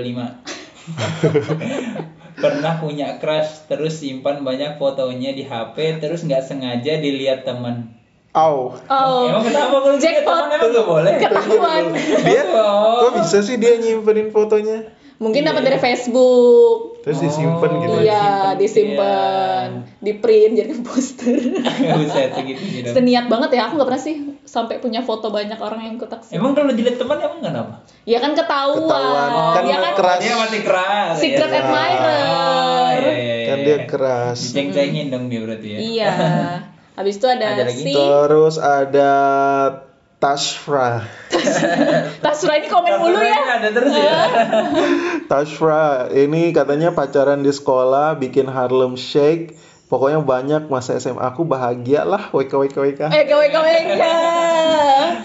Pernah punya crush terus simpan banyak fotonya di HP terus nggak sengaja dilihat teman. Au. Oh, Emang kenapa kalau Jackpot. teman emang nggak boleh? ketahuan. Dia Oh. kok bisa sih dia nyimpenin fotonya? Mungkin dapat dari Facebook. Terus disimpan Oh, gitu ya. Iya, disimpan, disimpan, di print jadi poster. Buset segitu gitu. Seniat banget ya, aku nggak pernah sih sampai punya foto banyak orang yang kutak. Emang kalau dilihat teman emang kenapa? Ya kan ketahuan. Ketahuan. Kan Dia kan keras. Dia masih keras. secret ya. admirer. Oh, iya, iya, iya. Kan dia keras. Diceng-cengin dong dia berarti ya. Iya. Habis itu ada, Ada lagi? si Terus ada Tashra. Tasra ini komen mulu ya. Ada terus ya. Tashra ini katanya pacaran di sekolah bikin Harlem Shake. Pokoknya banyak masa SMA aku bahagia lah WK WK WK. Eh, gawe gawe ya.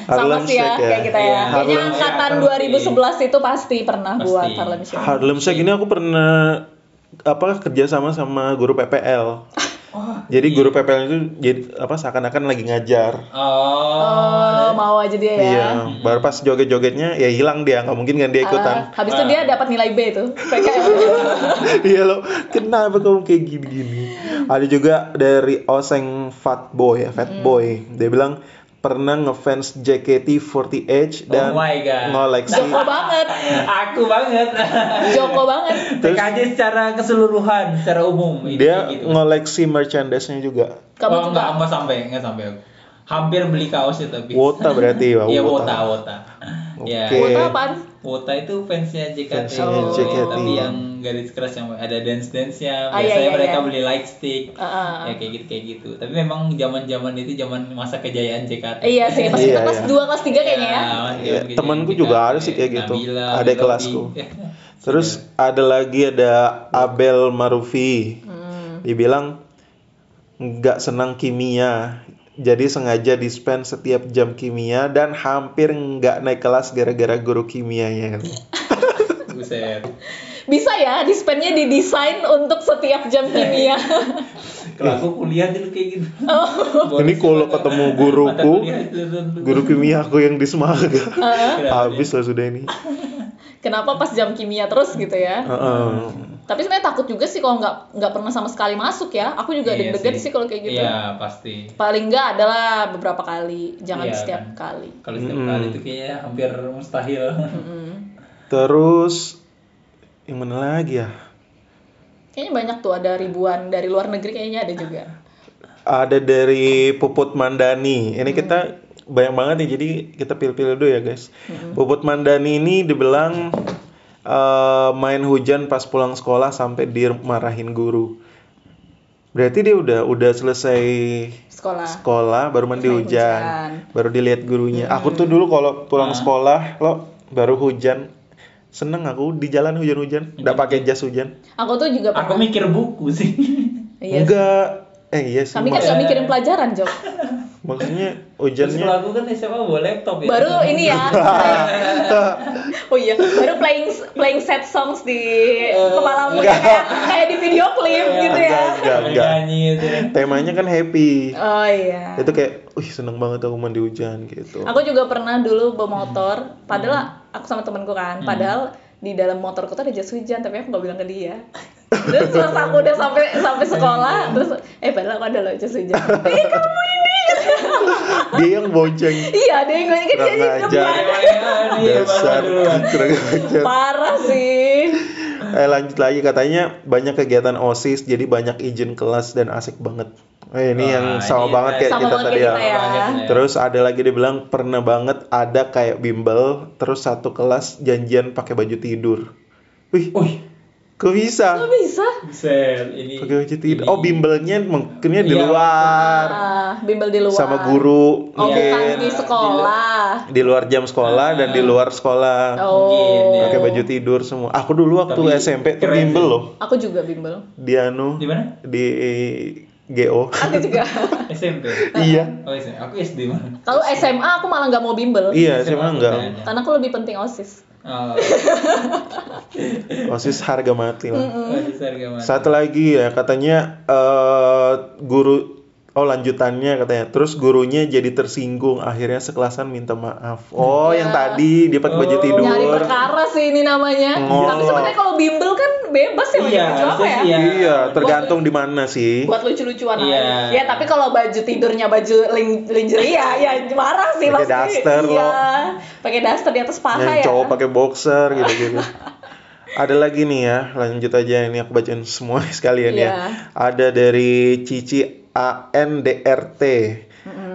Sama Harlem sih ya, Shake ya. kayak kita ya. Iya, Kayaknya Harlem angkatan Shake 2011 itu pasti pernah Pasti. buat Harlem Shake. Harlem Shake ini aku pernah apa kerja sama sama guru PPL. Oh, Jadi guru PPL itu jadi apa seakan-akan lagi ngajar. Oh, mau aja dia ya. Iya, baru pas joget-jogetnya ya hilang dia, nggak mungkin kan dia ikutan. Ah, habis itu dia dapat nilai B tuh. PKL. Iya lo, kenapa kamu kayak gini-gini? Ada juga dari Oseng Fat Boy, ya, Fat Hmm. Boy. Dia bilang pernah ngefans JKT48 dan Oh my God. ngoleksi Joko banget. Aku banget. Joko banget. TKJ secara keseluruhan, secara umum. dia gitu. ngoleksi merchandise-nya juga. Kamu oh, juga. enggak, enggak sampai, enggak sampai. Hampir beli kaosnya tapi. Wota berarti ya, Iya, Wota. Wota, Wota. Ya. Wota apaan? Wota itu fansnya JKT. Fansnya Oh, JKT. Tapi yang garis keras yang ada dance dance nya. Ah, Biasanya iya, iya, mereka iya. beli light stick. Ah, ah. Ya kayak gitu kayak gitu. Tapi memang zaman zaman itu zaman masa kejayaan JKT. Iya sih, pas Iya, kelas iya. 2 kelas 3 kayaknya ya. Iya, temanku juga ada sih kayak gitu. Nabila, Ada kelasku. Terus ada lagi ada Abel Marufi. Hmm. Dibilang nggak senang kimia. Jadi sengaja dispen setiap jam kimia dan hampir nggak naik kelas gara-gara guru kimianya. Buset. Bisa ya, dispennya didesain untuk setiap jam kimia. Kalau aku kuliah dulu kayak gitu. Oh. Ini kalau ketemu guruku, guru kimia aku yang di Semaga, Heeh. habis lah sudah ini. Kenapa pas jam kimia terus gitu ya? Heeh. Tapi sebenarnya takut juga sih kalau nggak nggak pernah sama sekali masuk ya. Aku juga Iya deg-degan sih. sih kalau kayak gitu. Iya, pasti. Paling nggak adalah beberapa kali, jangan Iya, setiap kan. kali. Kalau setiap kali itu kayaknya hampir mustahil. Mm-mm. Terus yang mana lagi ya? Kayaknya banyak tuh ada ribuan dari luar negeri kayaknya ada juga. Ada dari Puput Mandani. Ini kita banyak banget nih, jadi kita pilih-pilih dulu ya guys. Puput Mandani ini dibilang eh, main hujan pas pulang sekolah sampai dimarahin guru. Berarti dia udah udah selesai Sekolah. sekolah baru mandi hujan, hujan. baru dilihat gurunya. Aku tuh dulu kalau pulang sekolah lo baru hujan seneng aku di jalan hujan-hujan, nggak pakai jas hujan. Aku tuh juga Aku pernah. mikir buku sih. Iya. Enggak, eh iya sih. Kami kan nggak mikirin pelajaran, Jok. maksudnya Terus hujannya kalau aku kan SMA bawa laptop ya. Baru ini ya. oh iya, baru playing playing sad songs di kepalamu enggak. kayak, kayak di video klip gitu ya. enggak, enggak, enggak. Nyanyi gitu. Temanya kan happy. Oh iya. Itu kayak, wih seneng banget aku mandi hujan gitu. Aku juga pernah dulu bawa motor, padahal aku sama temenku kan, padahal di dalam motorku tuh ada jas hujan, tapi aku nggak bilang ke dia. Terus pas aku udah sampai sampai sekolah, terus eh padahal aku ada loh jas hujan. Eh kamu ini. Dia yang bonceng. iya, dia yang kan dia Kurang dia ajar. Dia Dasar. Parah sih. Eh lanjut lagi katanya banyak kegiatan OSIS jadi banyak izin kelas dan asik banget. Eh, ini Wah, yang sama ini banget kayak Sama kita banget tadi ya. kita ya. Ya. Terus ada lagi dia bilang pernah banget ada kayak bimbel terus satu kelas janjian pakai baju tidur. Wih, Wih, kok bisa? Kok bisa? buset, ini. Pakai baju tidur. ini- Oh, bimbelnya mungkinnya di Iya, luar Ah, bimbel di luar. sama guru Oh, mungkin bukan di sekolah. di luar jam sekolah dan di luar sekolah. Oh. Ya. Pakai baju tidur semua. Aku dulu waktu Tapi SMP tuh bimbel loh. Aku juga bimbel. Di anu Di mana? di GO. Aku juga. SMP. iya. Oh, SMP. Aku SD mana? Kalau SMA aku malah nggak mau bimbel. Iya, sih enggak. Karena aku lebih penting OSIS. Oh, OSIS harga mati lah. masih harga mati. Satu lagi ya katanya eh guru oh lanjutannya katanya. Terus gurunya jadi tersinggung akhirnya sekelasan minta maaf. Oh, yang tadi dia pakai baju Oh. tidur. Nyari perkara sih ini namanya. Oh. Tapi sebenarnya kalau bimbel kan bebas ya Iya, baju ya? sih ya. Iya, tergantung di mana sih. Buat lucu-lucuan Iya. aja. Ya tapi kalau baju tidurnya baju ling lingerie ya, ya marah sih Pakai pasti. daster iya. loh. Pakai daster di atas paha yang ya. cowok pakai boxer gitu-gitu. Ada lagi nih ya, lanjut aja ini aku bacain semua sekalian ya. Iya. Ada dari Cici ANDRT.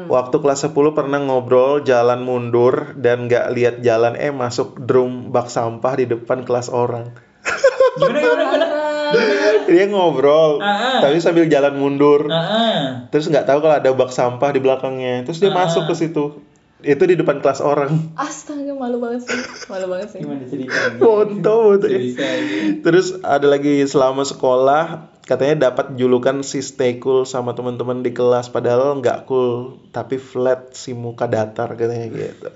Waktu kelas 10 pernah ngobrol jalan mundur dan nggak lihat jalan eh masuk drum bak sampah di depan kelas orang. Gimana gimana gimana? Dia ngobrol, ah. tapi sambil jalan mundur. Ah. Terus nggak tahu kalau ada bak sampah di belakangnya. Terus dia Ah. masuk ke situ. Itu di depan kelas orang. Astaga malu banget sih. Malu banget sih. Gimana ceritanya? Foto foto. Terus ada lagi selama sekolah katanya dapat julukan si stay cool sama teman-teman di kelas padahal nggak cool tapi flat si muka datar katanya gitu.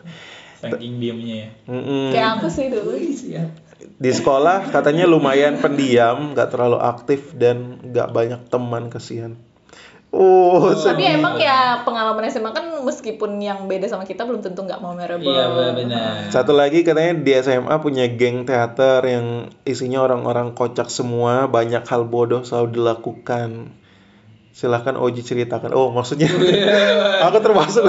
Saking diamnya ya. Mm-mm. Kayak aku sih dulu. Siap. Di sekolah katanya lumayan pendiam, nggak terlalu aktif dan nggak banyak teman kesian. Oh, Tapi sedih. emang ya pengalaman SMA kan meskipun yang beda sama kita belum tentu nggak memorable. Iya benar. Satu lagi katanya di SMA punya geng teater yang isinya orang-orang kocak semua, banyak hal bodoh selalu dilakukan. Silahkan Oji ceritakan. Oh, maksudnya aku termasuk.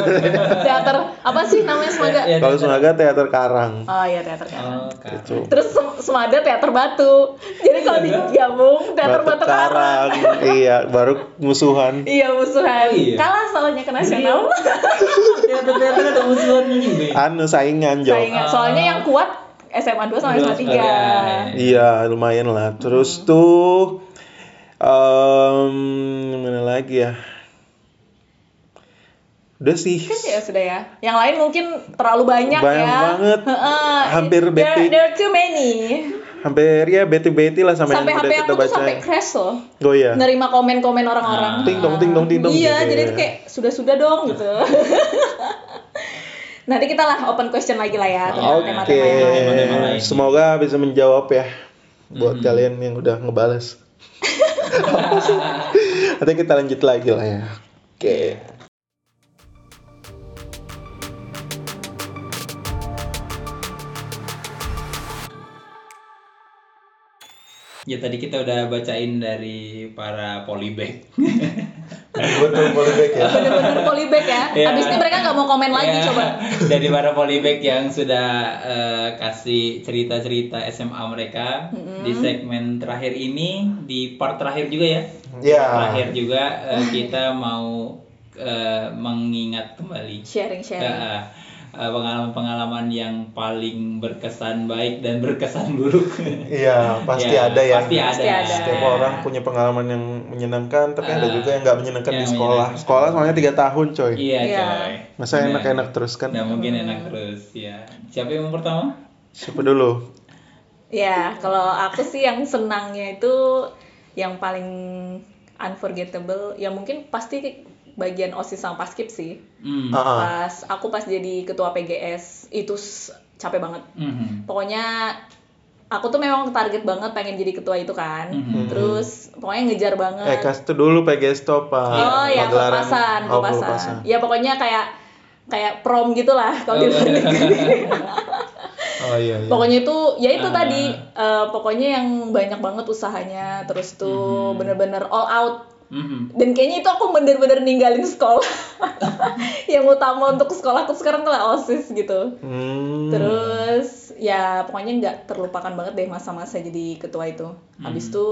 Teater apa sih namanya Semaga? Ya, Kalau Semaga teater Karang. Oh iya teater kan. Oh, Kak. Itu. Terus Sem- Semada teater batu. Jadi kalau digabung teater batu, karang. iya, baru musuhan. Iya musuhan. Iya. Kalah soalnya ke nasional. Teater-teater ada musuhannya juga. ya? Anu saingan Jo. Saingan. Soalnya yang kuat SMA 2 sama SMA 3. Iya. Iya, lumayan lah. Terus tuh em mana lagi ya? Udah sih. Kan ya sudah ya. Yang lain mungkin terlalu banyak, Banyak ya. banget. Heeh. Hampir there, beti. there are too many. Hampir ya beti-beti lah sama sampai yang HP udah kita aku tuh sampai crash loh. Oh iya. Nerima komen-komen orang-orang. Ting dong, ting dong, ting dong. Iya, gitu jadi ya. itu kayak sudah-sudah dong gitu. Nanti kita lah open question lagi lah ya tentang Oke, tema-tema yang lain. Semoga bisa menjawab ya buat kalian yang udah ngebales. Nanti kita lanjut lagi lah ya. Oke. Ya tadi kita udah bacain dari para polybag. Betul polybag ya. bener-bener polybag ya Ya. habis ini mereka nggak mau komen lagi Ya, coba Dari para polybag yang sudah eh, kasih cerita-cerita SMA mereka di segmen terakhir ini, di part terakhir juga ya. Ya. Terakhir juga eh, kita mau eh, mengingat kembali sharing sharing eh, eh, pengalaman-pengalaman yang paling berkesan baik dan berkesan buruk. Iya, pasti Ya, ada yang Pasti ada. Pasti ada. Setiap orang punya pengalaman yang menyenangkan, tapi ada Ah, juga yang nggak menyenangkan di yang sekolah. menyenangkan. Sekolah soalnya tiga tahun, coy. Iya, Iya. coy. Masa Bener. enak-enak terus kan? Nggak mungkin enak terus, ya. Siapa yang pertama? Siapa dulu? Ya, kalau aku sih yang senangnya itu yang paling unforgettable, ya mungkin pasti bagian OSIS sama paskib sih. Hmm. Ah. Pas aku pas jadi ketua PGS itu capek banget. Mhm. Pokoknya aku tuh memang target banget pengen jadi ketua itu kan. Mhm. Terus pokoknya ngejar banget. Eh, kasih tuh dulu PGS top, Pak. Oh ya pelepasan, Oh. Ya pokoknya kayak kayak prom gitulah kalau di Oh. luar negeri. Oh iya, iya. Pokoknya itu ya itu Ah. tadi eh, pokoknya yang banyak banget usahanya terus tuh bener-bener all out Mhm. dan kayaknya itu aku bener-bener ninggalin sekolah yang utama untuk sekolah aku sekarang tuh lah osis gitu Hmm. terus ya pokoknya nggak terlupakan banget deh masa-masa jadi ketua itu habis itu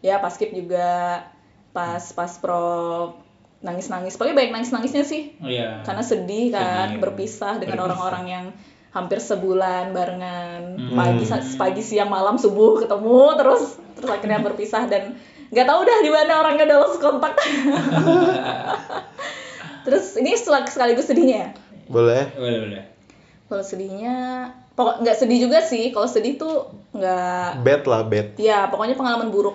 ya pas skip juga pas pas pro nangis nangis pokoknya banyak nangis nangisnya sih Oh iya. karena sedih kan Sedih. berpisah dengan Berpisah. orang-orang yang hampir sebulan barengan Hmm. pagi pagi siang malam subuh ketemu terus terus akhirnya berpisah dan nggak tahu dah di mana orangnya udah lost kontak terus ini setelah sekaligus sedihnya ya Boleh. Boleh, boleh. kalau sedihnya pokok nggak sedih juga sih kalau sedih tuh nggak Bad lah, bad. ya pokoknya pengalaman buruk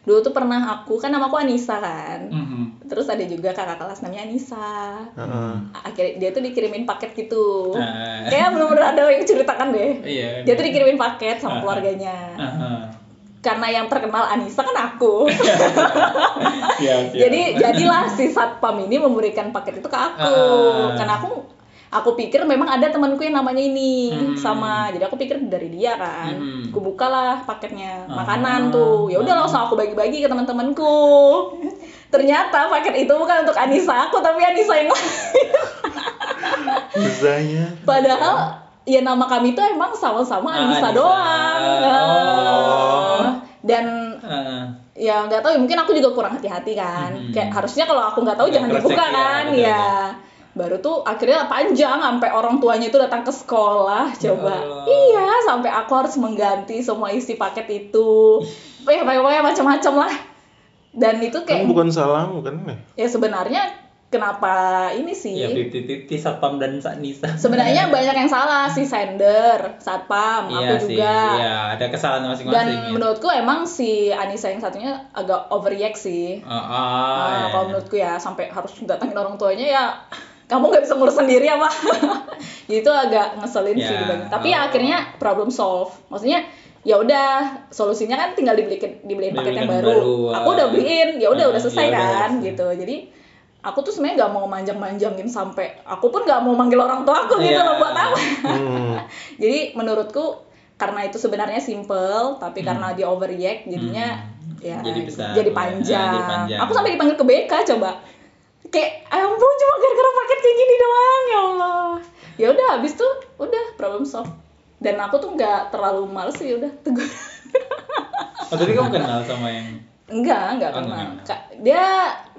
dulu tuh pernah aku kan nama aku Anissa kan Mhm. terus ada juga kakak kelas namanya Anissa Heeh. akhirnya dia tuh dikirimin paket gitu Ah. kayak bener-bener ada yang ceritakan deh Iya. dia tuh dikirimin paket sama keluarganya Aha. Karena yang terkenal Anissa kan aku Siap, siap. jadi jadilah si satpam ini memberikan paket itu ke aku Ah. karena aku aku pikir memang ada temanku yang namanya ini Hmm. sama jadi aku pikir dari dia kan Hmm. aku bukalah paketnya makanan tuh ya udah langsung aku bagi-bagi ke teman-temanku ternyata paket itu bukan untuk Anissa aku tapi Anissa yang lain Usahanya. Padahal ya nama kami tuh emang sama-sama Ah, Anissa Anissa. doang. Oh. Dan Heeh. ya nggak tahu ya mungkin aku juga kurang hati-hati kan. Mhm. Kayak harusnya kalau aku nggak tahu jangan dibuka ya, kan. betul, Ya. Baru tuh akhirnya panjang sampai orang tuanya itu datang ke sekolah coba. Allah. Iya, sampai aku harus mengganti semua isi paket itu. Ya pokoknya macam-macam lah. Dan itu Kan kayak bukan salahmu kan? ya sebenarnya kenapa ini sih? Ya, fifty-fifty satpam dan Nisa. Sebenarnya banyak yang salah si sender, satpam, Iya aku sih. juga. Iya, ada kesalahan Dan masing-masing. ya. menurutku emang si Anissa yang satunya agak overreact sih. Ah, ah, Nah, iya. kalau menurutku ya sampai harus datangin orang tuanya ya kamu nggak bisa ngurus sendiri apa? Itu agak ngeselin sih Ya, dibanding. Tapi oh. ya akhirnya problem solve. Maksudnya ya udah solusinya kan tinggal dibeliin dibeliin paket yang baru. baru, Aku udah ah. beliin, ya udah Ah, udah selesai ya udah, kan selesai. gitu. Jadi aku tuh sebenarnya nggak mau manjang-manjangin sampai aku pun nggak mau manggil orang tua aku gitu Iya. loh buat apa. Hmm. Jadi menurutku karena itu sebenarnya simple tapi karena dia overreact jadinya ya Hmm. Jadi besar. jadi Ya, panjang. jadi panjang. Aku sampai dipanggil ke BK coba. Kayak "Ya ampun cuma gara-gara paket kayak gini doang ya Allah. Ya udah habis tuh udah problem solve. Dan aku tuh nggak terlalu males sih udah tegur. Oh, tadi kamu kenal sama yang enggak, enggak Oh, kenal. enggak. Kak, dia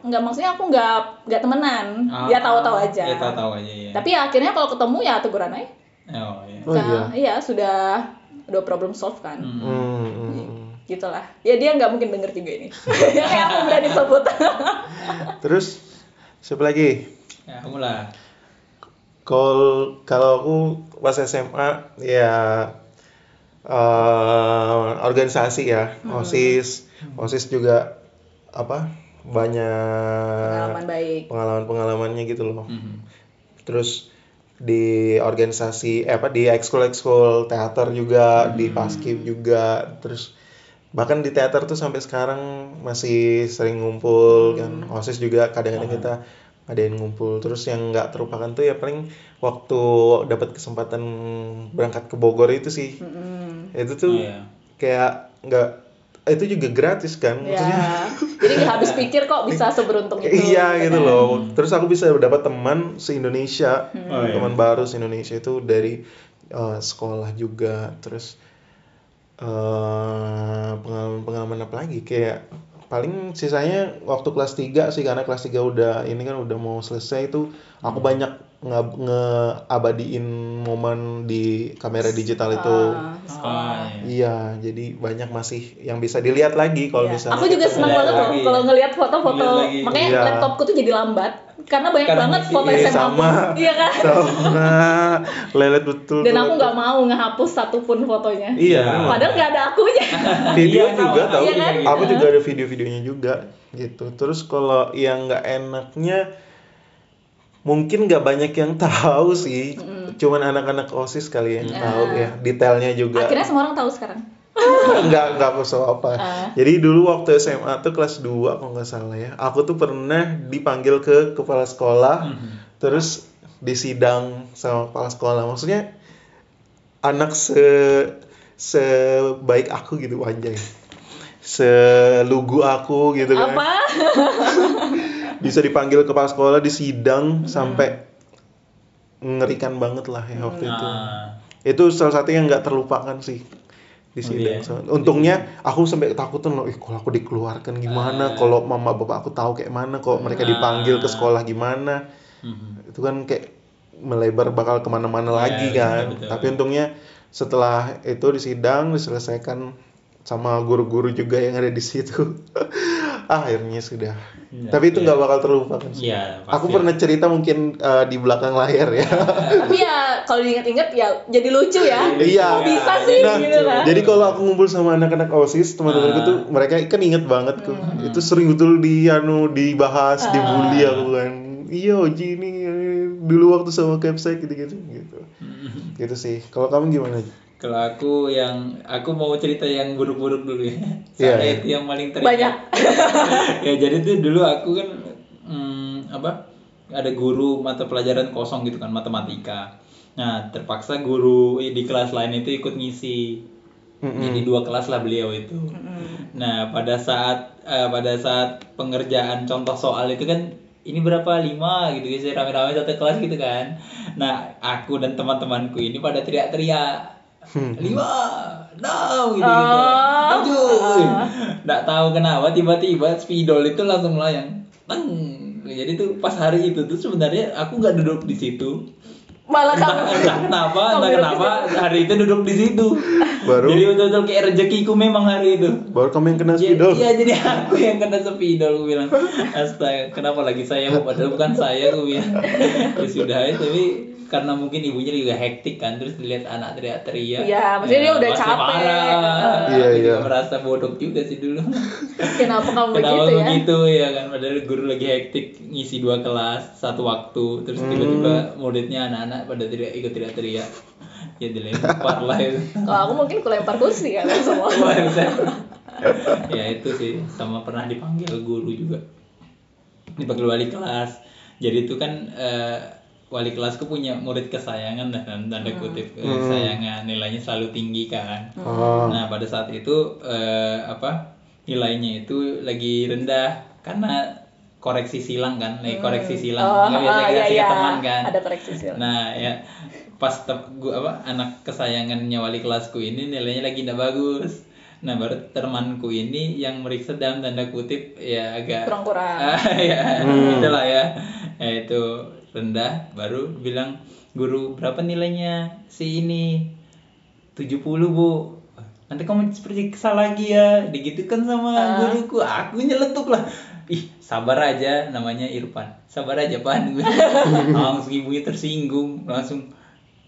enggak maksudnya aku enggak enggak temenan. dia Ah, tahu-tahu aja. Dia tahu-tahu aja ya. Tapi ya akhirnya kalau ketemu ya teguran aja. Oh, iya. Oh iya. Nah, iya sudah udah problem solve kan. Hmm. Hmm, hmm, hmm. gitulah ya dia nggak mungkin denger juga ini kayak aku berani sebut Terus siapa lagi? Ya, kamu lah. Kalau kalau aku pas SMA ya eh, organisasi ya, OSIS, OSIS juga apa banyak pengalaman baik. pengalaman-pengalamannya gitu loh. Mhm. Terus di organisasi eh, apa di ekskul ekskul teater juga di paskib juga. Terus bahkan di teater tuh sampai sekarang masih sering ngumpul kan. Osis juga kadang-kadang kita adain ngumpul terus yang nggak terlupakan tuh ya paling waktu dapat kesempatan berangkat ke Bogor itu sih Mm-mm. itu tuh Oh, iya. kayak nggak itu juga gratis kan maksudnya Jadi nggak habis pikir kok bisa seberuntung itu. iya gitu kan. loh terus aku bisa dapat teman se Indonesia Oh, iya. teman baru se Indonesia itu dari eh, sekolah juga terus eh, pengalaman pengalaman apa lagi kayak paling sisanya waktu kelas 3 sih karena kelas 3 udah ini kan udah mau selesai itu aku Hmm. banyak nge ngeabadiin momen di kamera digital itu Ah, Ah, iya. Jadi banyak masih yang bisa dilihat lagi kalau Iya. misalnya Aku juga senang banget loh kalau ngelihat foto-foto. Makanya Iya. laptopku tuh jadi lambat karena banyak Karena banget foto Iya, SMA. sama. Iya kan? sama lelet betul. Dan aku nggak mau ngehapus satupun fotonya. Iya. Padahal nggak ada akunya. video Iya, juga tahu. Iya kan? Aku juga ada video-videonya juga gitu. Terus kalau yang nggak enaknya mungkin nggak banyak yang tahu sih. Cuman anak-anak OSIS kali yang tahu ya detailnya juga. Akhirnya semua orang tahu sekarang. Nggak nggak usah apa. Ah. Jadi dulu waktu SMA tuh kelas 2 kalau nggak salah ya. Aku tuh pernah dipanggil ke kepala sekolah, terus disidang sama kepala sekolah. Maksudnya anak se sebaik aku gitu anjay. Selugu aku gitu kan. Apa? Bisa dipanggil kepala sekolah disidang sampai mengerikan banget lah ya waktu itu. Ah. Itu salah satu yang nggak terlupakan sih di Oh, sidang. iya. So- Untungnya aku sampai takutan loh, ih kalau aku dikeluarkan gimana, Ah. kalau mama bapak aku tahu kayak mana, kok mereka dipanggil ke Ah. sekolah gimana, Mhm. itu kan kayak melebar bakal ke mana-mana Iya, lagi betul, kan. betul. Tapi untungnya setelah itu disidang diselesaikan sama guru-guru juga yang ada di situ. Akhirnya sudah. Iya, Tapi itu iya. nggak bakal terlupakan sih. Iya, Aku pernah cerita mungkin eh, di belakang layar ya. Tapi ya kalau diinget-inget ya jadi lucu ya. Iya. Kok bisa sih Nah, gitu kan? Jadi kalau aku ngumpul sama anak-anak OSIS, teman-temanku Ah. tuh mereka kan inget banget tuh. Hmm. Itu sering betul di anu dibahas, Ah. dibully aku kan. Iya, Oji ini eh, dulu waktu sama Capsek gitu-gitu gitu. Mhm. Gitu sih. Kalau kamu gimana? Kalau aku yang aku mau cerita yang buruk-buruk dulu ya. Iya, Soalnya iya. itu yang paling teringat. Banyak. ya jadi tuh dulu aku kan hmm, apa? Ada guru mata pelajaran kosong gitu kan matematika. Nah terpaksa guru di kelas lain itu ikut ngisi. Mm-mm. Jadi dua kelas lah beliau itu. Nah pada saat eh, pada saat pengerjaan contoh soal itu kan ini berapa lima gitu guys rame-rame satu kelas gitu kan. Nah aku dan teman-temanku ini pada teriak-teriak lima enam gitu gitu Oh. tujuh nggak tahu kenapa tiba-tiba spidol itu langsung melayang Teng. jadi tuh pas hari itu tuh sebenarnya aku nggak duduk di situ Malah entah, kamu. entah kenapa entah kenapa hari itu duduk di situ Baru jadi betul-betul kayak rezekiku memang hari itu baru kamu yang kena spidol. Iya, jadi aku yang kena spidol aku bilang. Astaga, kenapa lagi saya padahal bukan saya aku bilang. Ya sudah tapi karena mungkin ibunya juga hektik kan terus dilihat anak teriak-teriak. Iya, maksudnya dia udah pasti capek. Parah. Iya, iya. merasa bodoh juga sih dulu. Kenapa kamu Kenapa begitu ya? begitu ya kan padahal guru lagi hektik ngisi dua kelas satu waktu terus Hmm. tiba-tiba muridnya anak-anak pada teriak ikut teriak-teriak. Ya dilempar lah itu. Kalau aku mungkin kulempar kursi kalian semua. Wah, buset. ya itu sih sama pernah dipanggil guru juga dipanggil wali kelas jadi itu kan eh, wali kelasku punya murid kesayangan dah kan tanda kutip eh, kesayangan nilainya selalu tinggi kan Oh. nah pada saat itu eh, apa nilainya itu lagi rendah karena koreksi silang kan lagi koreksi silang Oh, nggak biasa oh, kita iya, sikat iya. teman kan Ada koreksi silang. Nah ya pas te- gua apa anak kesayangannya wali kelasku ini nilainya lagi tidak bagus. Nah baru temanku ini yang meriksa dalam tanda kutip ya agak Kurang-kurang. Ah, ya Hmm. itulah ya. ya itu rendah baru bilang guru berapa nilainya si ini? 70 bu. Nanti kamu periksa lagi ya digitukan sama Ah. guruku. Aku nyeletuk lah. Ih sabar aja namanya Irfan. Sabar aja pan. Langsung ibunya tersinggung langsung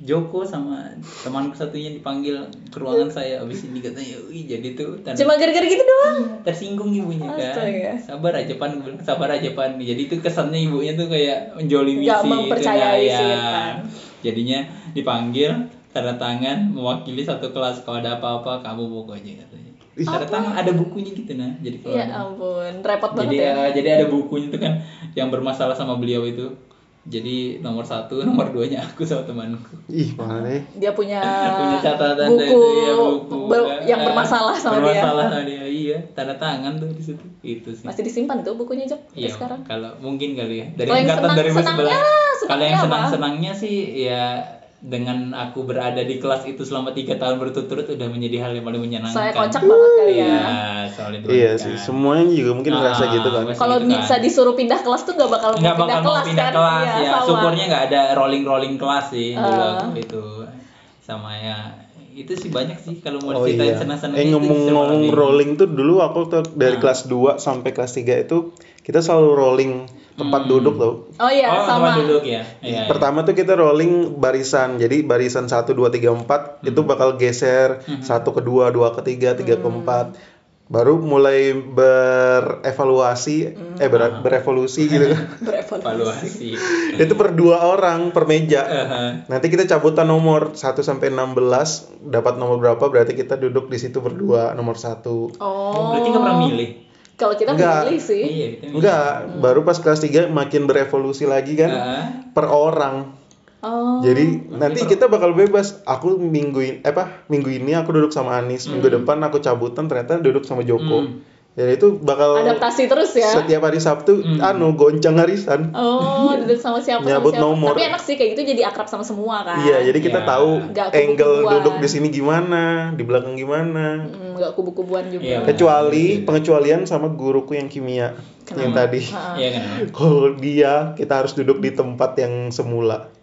Joko sama temanku satunya dipanggil ke ruangan saya abis ini katanya wih jadi tuh tanda Cuma gara-gara gitu doang. tersinggung ibunya kan Astaga. sabar aja pan bilang, sabar aja pan jadi itu kesannya ibunya tuh kayak menjolimi si itu, nah, ya. Irfan. jadinya dipanggil tanda tangan mewakili satu kelas kalau ada apa-apa kamu pokoknya katanya tanda tangan ada bukunya gitu nah jadi kalau Ya ampun, repot banget jadi ya. ya, jadi ada bukunya tuh kan yang bermasalah sama beliau itu jadi nomor satu nomor duanya aku sama temanku Ih, mana? Dia punya, punya catatan buku, itu ya buku ber- yang Ah, bermasalah sama dia. bermasalah sama dia iya tanda tangan tuh di situ itu sih Masih disimpan tuh bukunya Jok Iya, sekarang. kalau mungkin kali ya dari Kalau yang angkatan senang- 2011. senangnya, Kalau yang senangnya apa? senang-senangnya sih ya dengan aku berada di kelas itu selama tiga tahun berturut-turut udah menjadi hal yang paling menyenangkan. Soalnya kocak banget kali ya. Iya, Iya kan. sih, semuanya juga mungkin Ah, ngerasa gitu kan. Kalau gitu kan. bisa disuruh pindah kelas tuh gak bakal nggak mau bakal pindah mau kelas pindah kan? kelas Iya, ya. sama. Syukurnya nggak ada rolling rolling kelas sih dulu Ah. waktu itu. Sama ya itu sih banyak sih kalau mau Oh diceritain iya. senang-senang Eh ngomong-ngomong rolling tuh dulu aku tuh dari Ah. kelas 2 sampai kelas 3 itu kita selalu rolling tempat Hmm. duduk tau. Oh iya, oh, sama. tempat duduk ya. Iya, iya. Pertama tuh kita rolling barisan. Jadi barisan 1 2 3 4 itu Hmm. bakal geser satu ke dua, dua ke tiga, tiga Hmm. ke empat. Baru mulai berevaluasi eh ber- berevolusi gitu kan. Berevaluasi. evaluasi. itu per dua orang per meja. Heeh. Nanti kita cabutan nomor 1 sampai 16 dapat nomor berapa berarti kita duduk di situ berdua nomor satu. Oh. Berarti nggak pernah milih. Kalau kita Enggak. milih sih. Iya, kita milih. Enggak, baru pas kelas 3 makin berevolusi lagi kan Heeh. per orang. Oh. Jadi nanti kita bakal bebas. Aku minggu ini eh, apa? Minggu ini aku duduk sama Anis, minggu depan aku cabutan ternyata duduk sama Joko. Hmm. Jadi itu bakal adaptasi terus ya. setiap hari Sabtu anu goncang harisan. Oh, duduk sama siapa sama Nyabut siapa. nomor. Tapi enak sih kayak gitu jadi akrab sama semua kan. Iya, jadi kita Iya. tahu Nggak angle duduk di sini gimana, di belakang gimana. Hmm, nggak kubu-kubuan juga. Iya. Kecuali pengecualian sama guruku yang kimia yang tadi. Iya kan? Kalau dia kita harus duduk di tempat yang semula.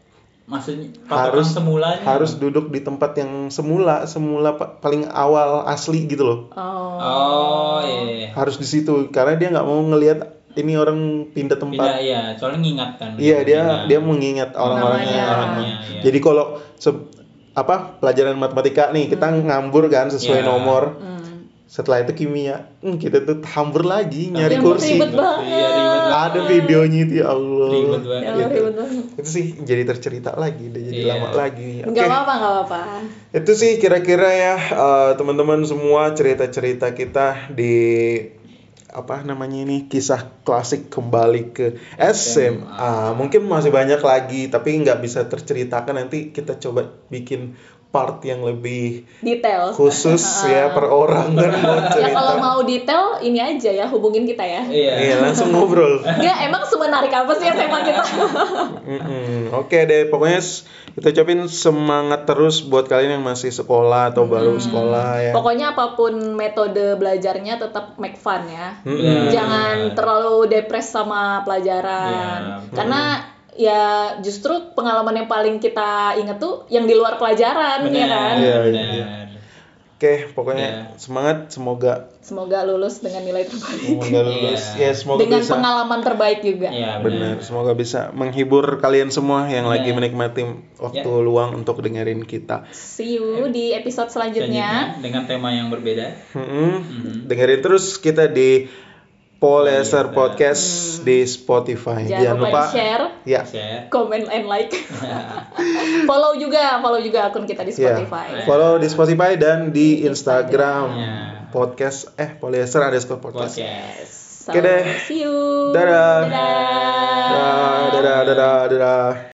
Maksudnya Harus- harus semulanya Harus duduk di tempat yang semula, semula pa- paling awal asli gitu loh. Oh. Oh, iya. iya. Harus di situ karena dia nggak mau ngelihat ini orang pindah Pindah tempat. iya, soalnya ngingatkan. Iya, dia Pindah. dia mengingat orang-orangnya. Orangnya, iya. Jadi kalau se- apa pelajaran matematika nih kita ngambur kan sesuai Iya. nomor. Hmm. Setelah itu kimia, hmm, kita tuh hambur lagi nyari Yang kursi. ribet banget. Iya, ribet banget. Ada videonya itu ya Allah. Ribet banget. Ya, Gitu. ribet banget. Itu sih jadi tercerita lagi, udah jadi Iya. lama lagi. Oke. Nggak apa-apa, nggak apa-apa. Itu sih kira-kira ya eh, teman-teman semua cerita-cerita kita di apa namanya ini kisah klasik kembali ke SMA. Mungkin masih banyak lagi tapi nggak bisa terceritakan nanti kita coba bikin part yang lebih Detail. khusus ya per orang kan mau Ya cerita. kalau mau detail ini aja ya hubungin kita ya. Iya. Iya langsung ngobrol. Enggak, emang semenarik apa sih SMA kita? Mm-mm. Oke deh, pokoknya kita ucapin semangat terus buat kalian yang masih sekolah atau baru sekolah ya. Pokoknya apa pun metode belajarnya tetap make fun ya. Mm-mm. Jangan terlalu depres sama pelajaran. Iya. Karena ya justru pengalaman yang paling kita inget tuh yang di luar pelajaran ya kan. Iya, iya, benar. iya. Oke, pokoknya Iya. semangat, semoga Semoga lulus dengan nilai terbaik. semoga lulus, Iya. ya semoga dengan bisa. pengalaman terbaik juga. Iya, Benar, semoga bisa menghibur kalian semua yang lagi Iya. menikmati waktu Iya. luang untuk dengerin kita. See you di episode selanjutnya. Selanjutnya dengan tema yang berbeda. Mm-mm. Dengerin terus kita di Polyester Polyester. Podcast di Spotify. Hmm. Jangan lupa share, Ya. Share. comment and like. follow juga, follow juga akun kita di Ya, Spotify. follow di Spotify dan di Instagram Ya. podcast eh polyester underscore podcast. Podcast. So, Oke deh. See you. Dadah. Dadah. Dadah, dadah, dadah, dadah.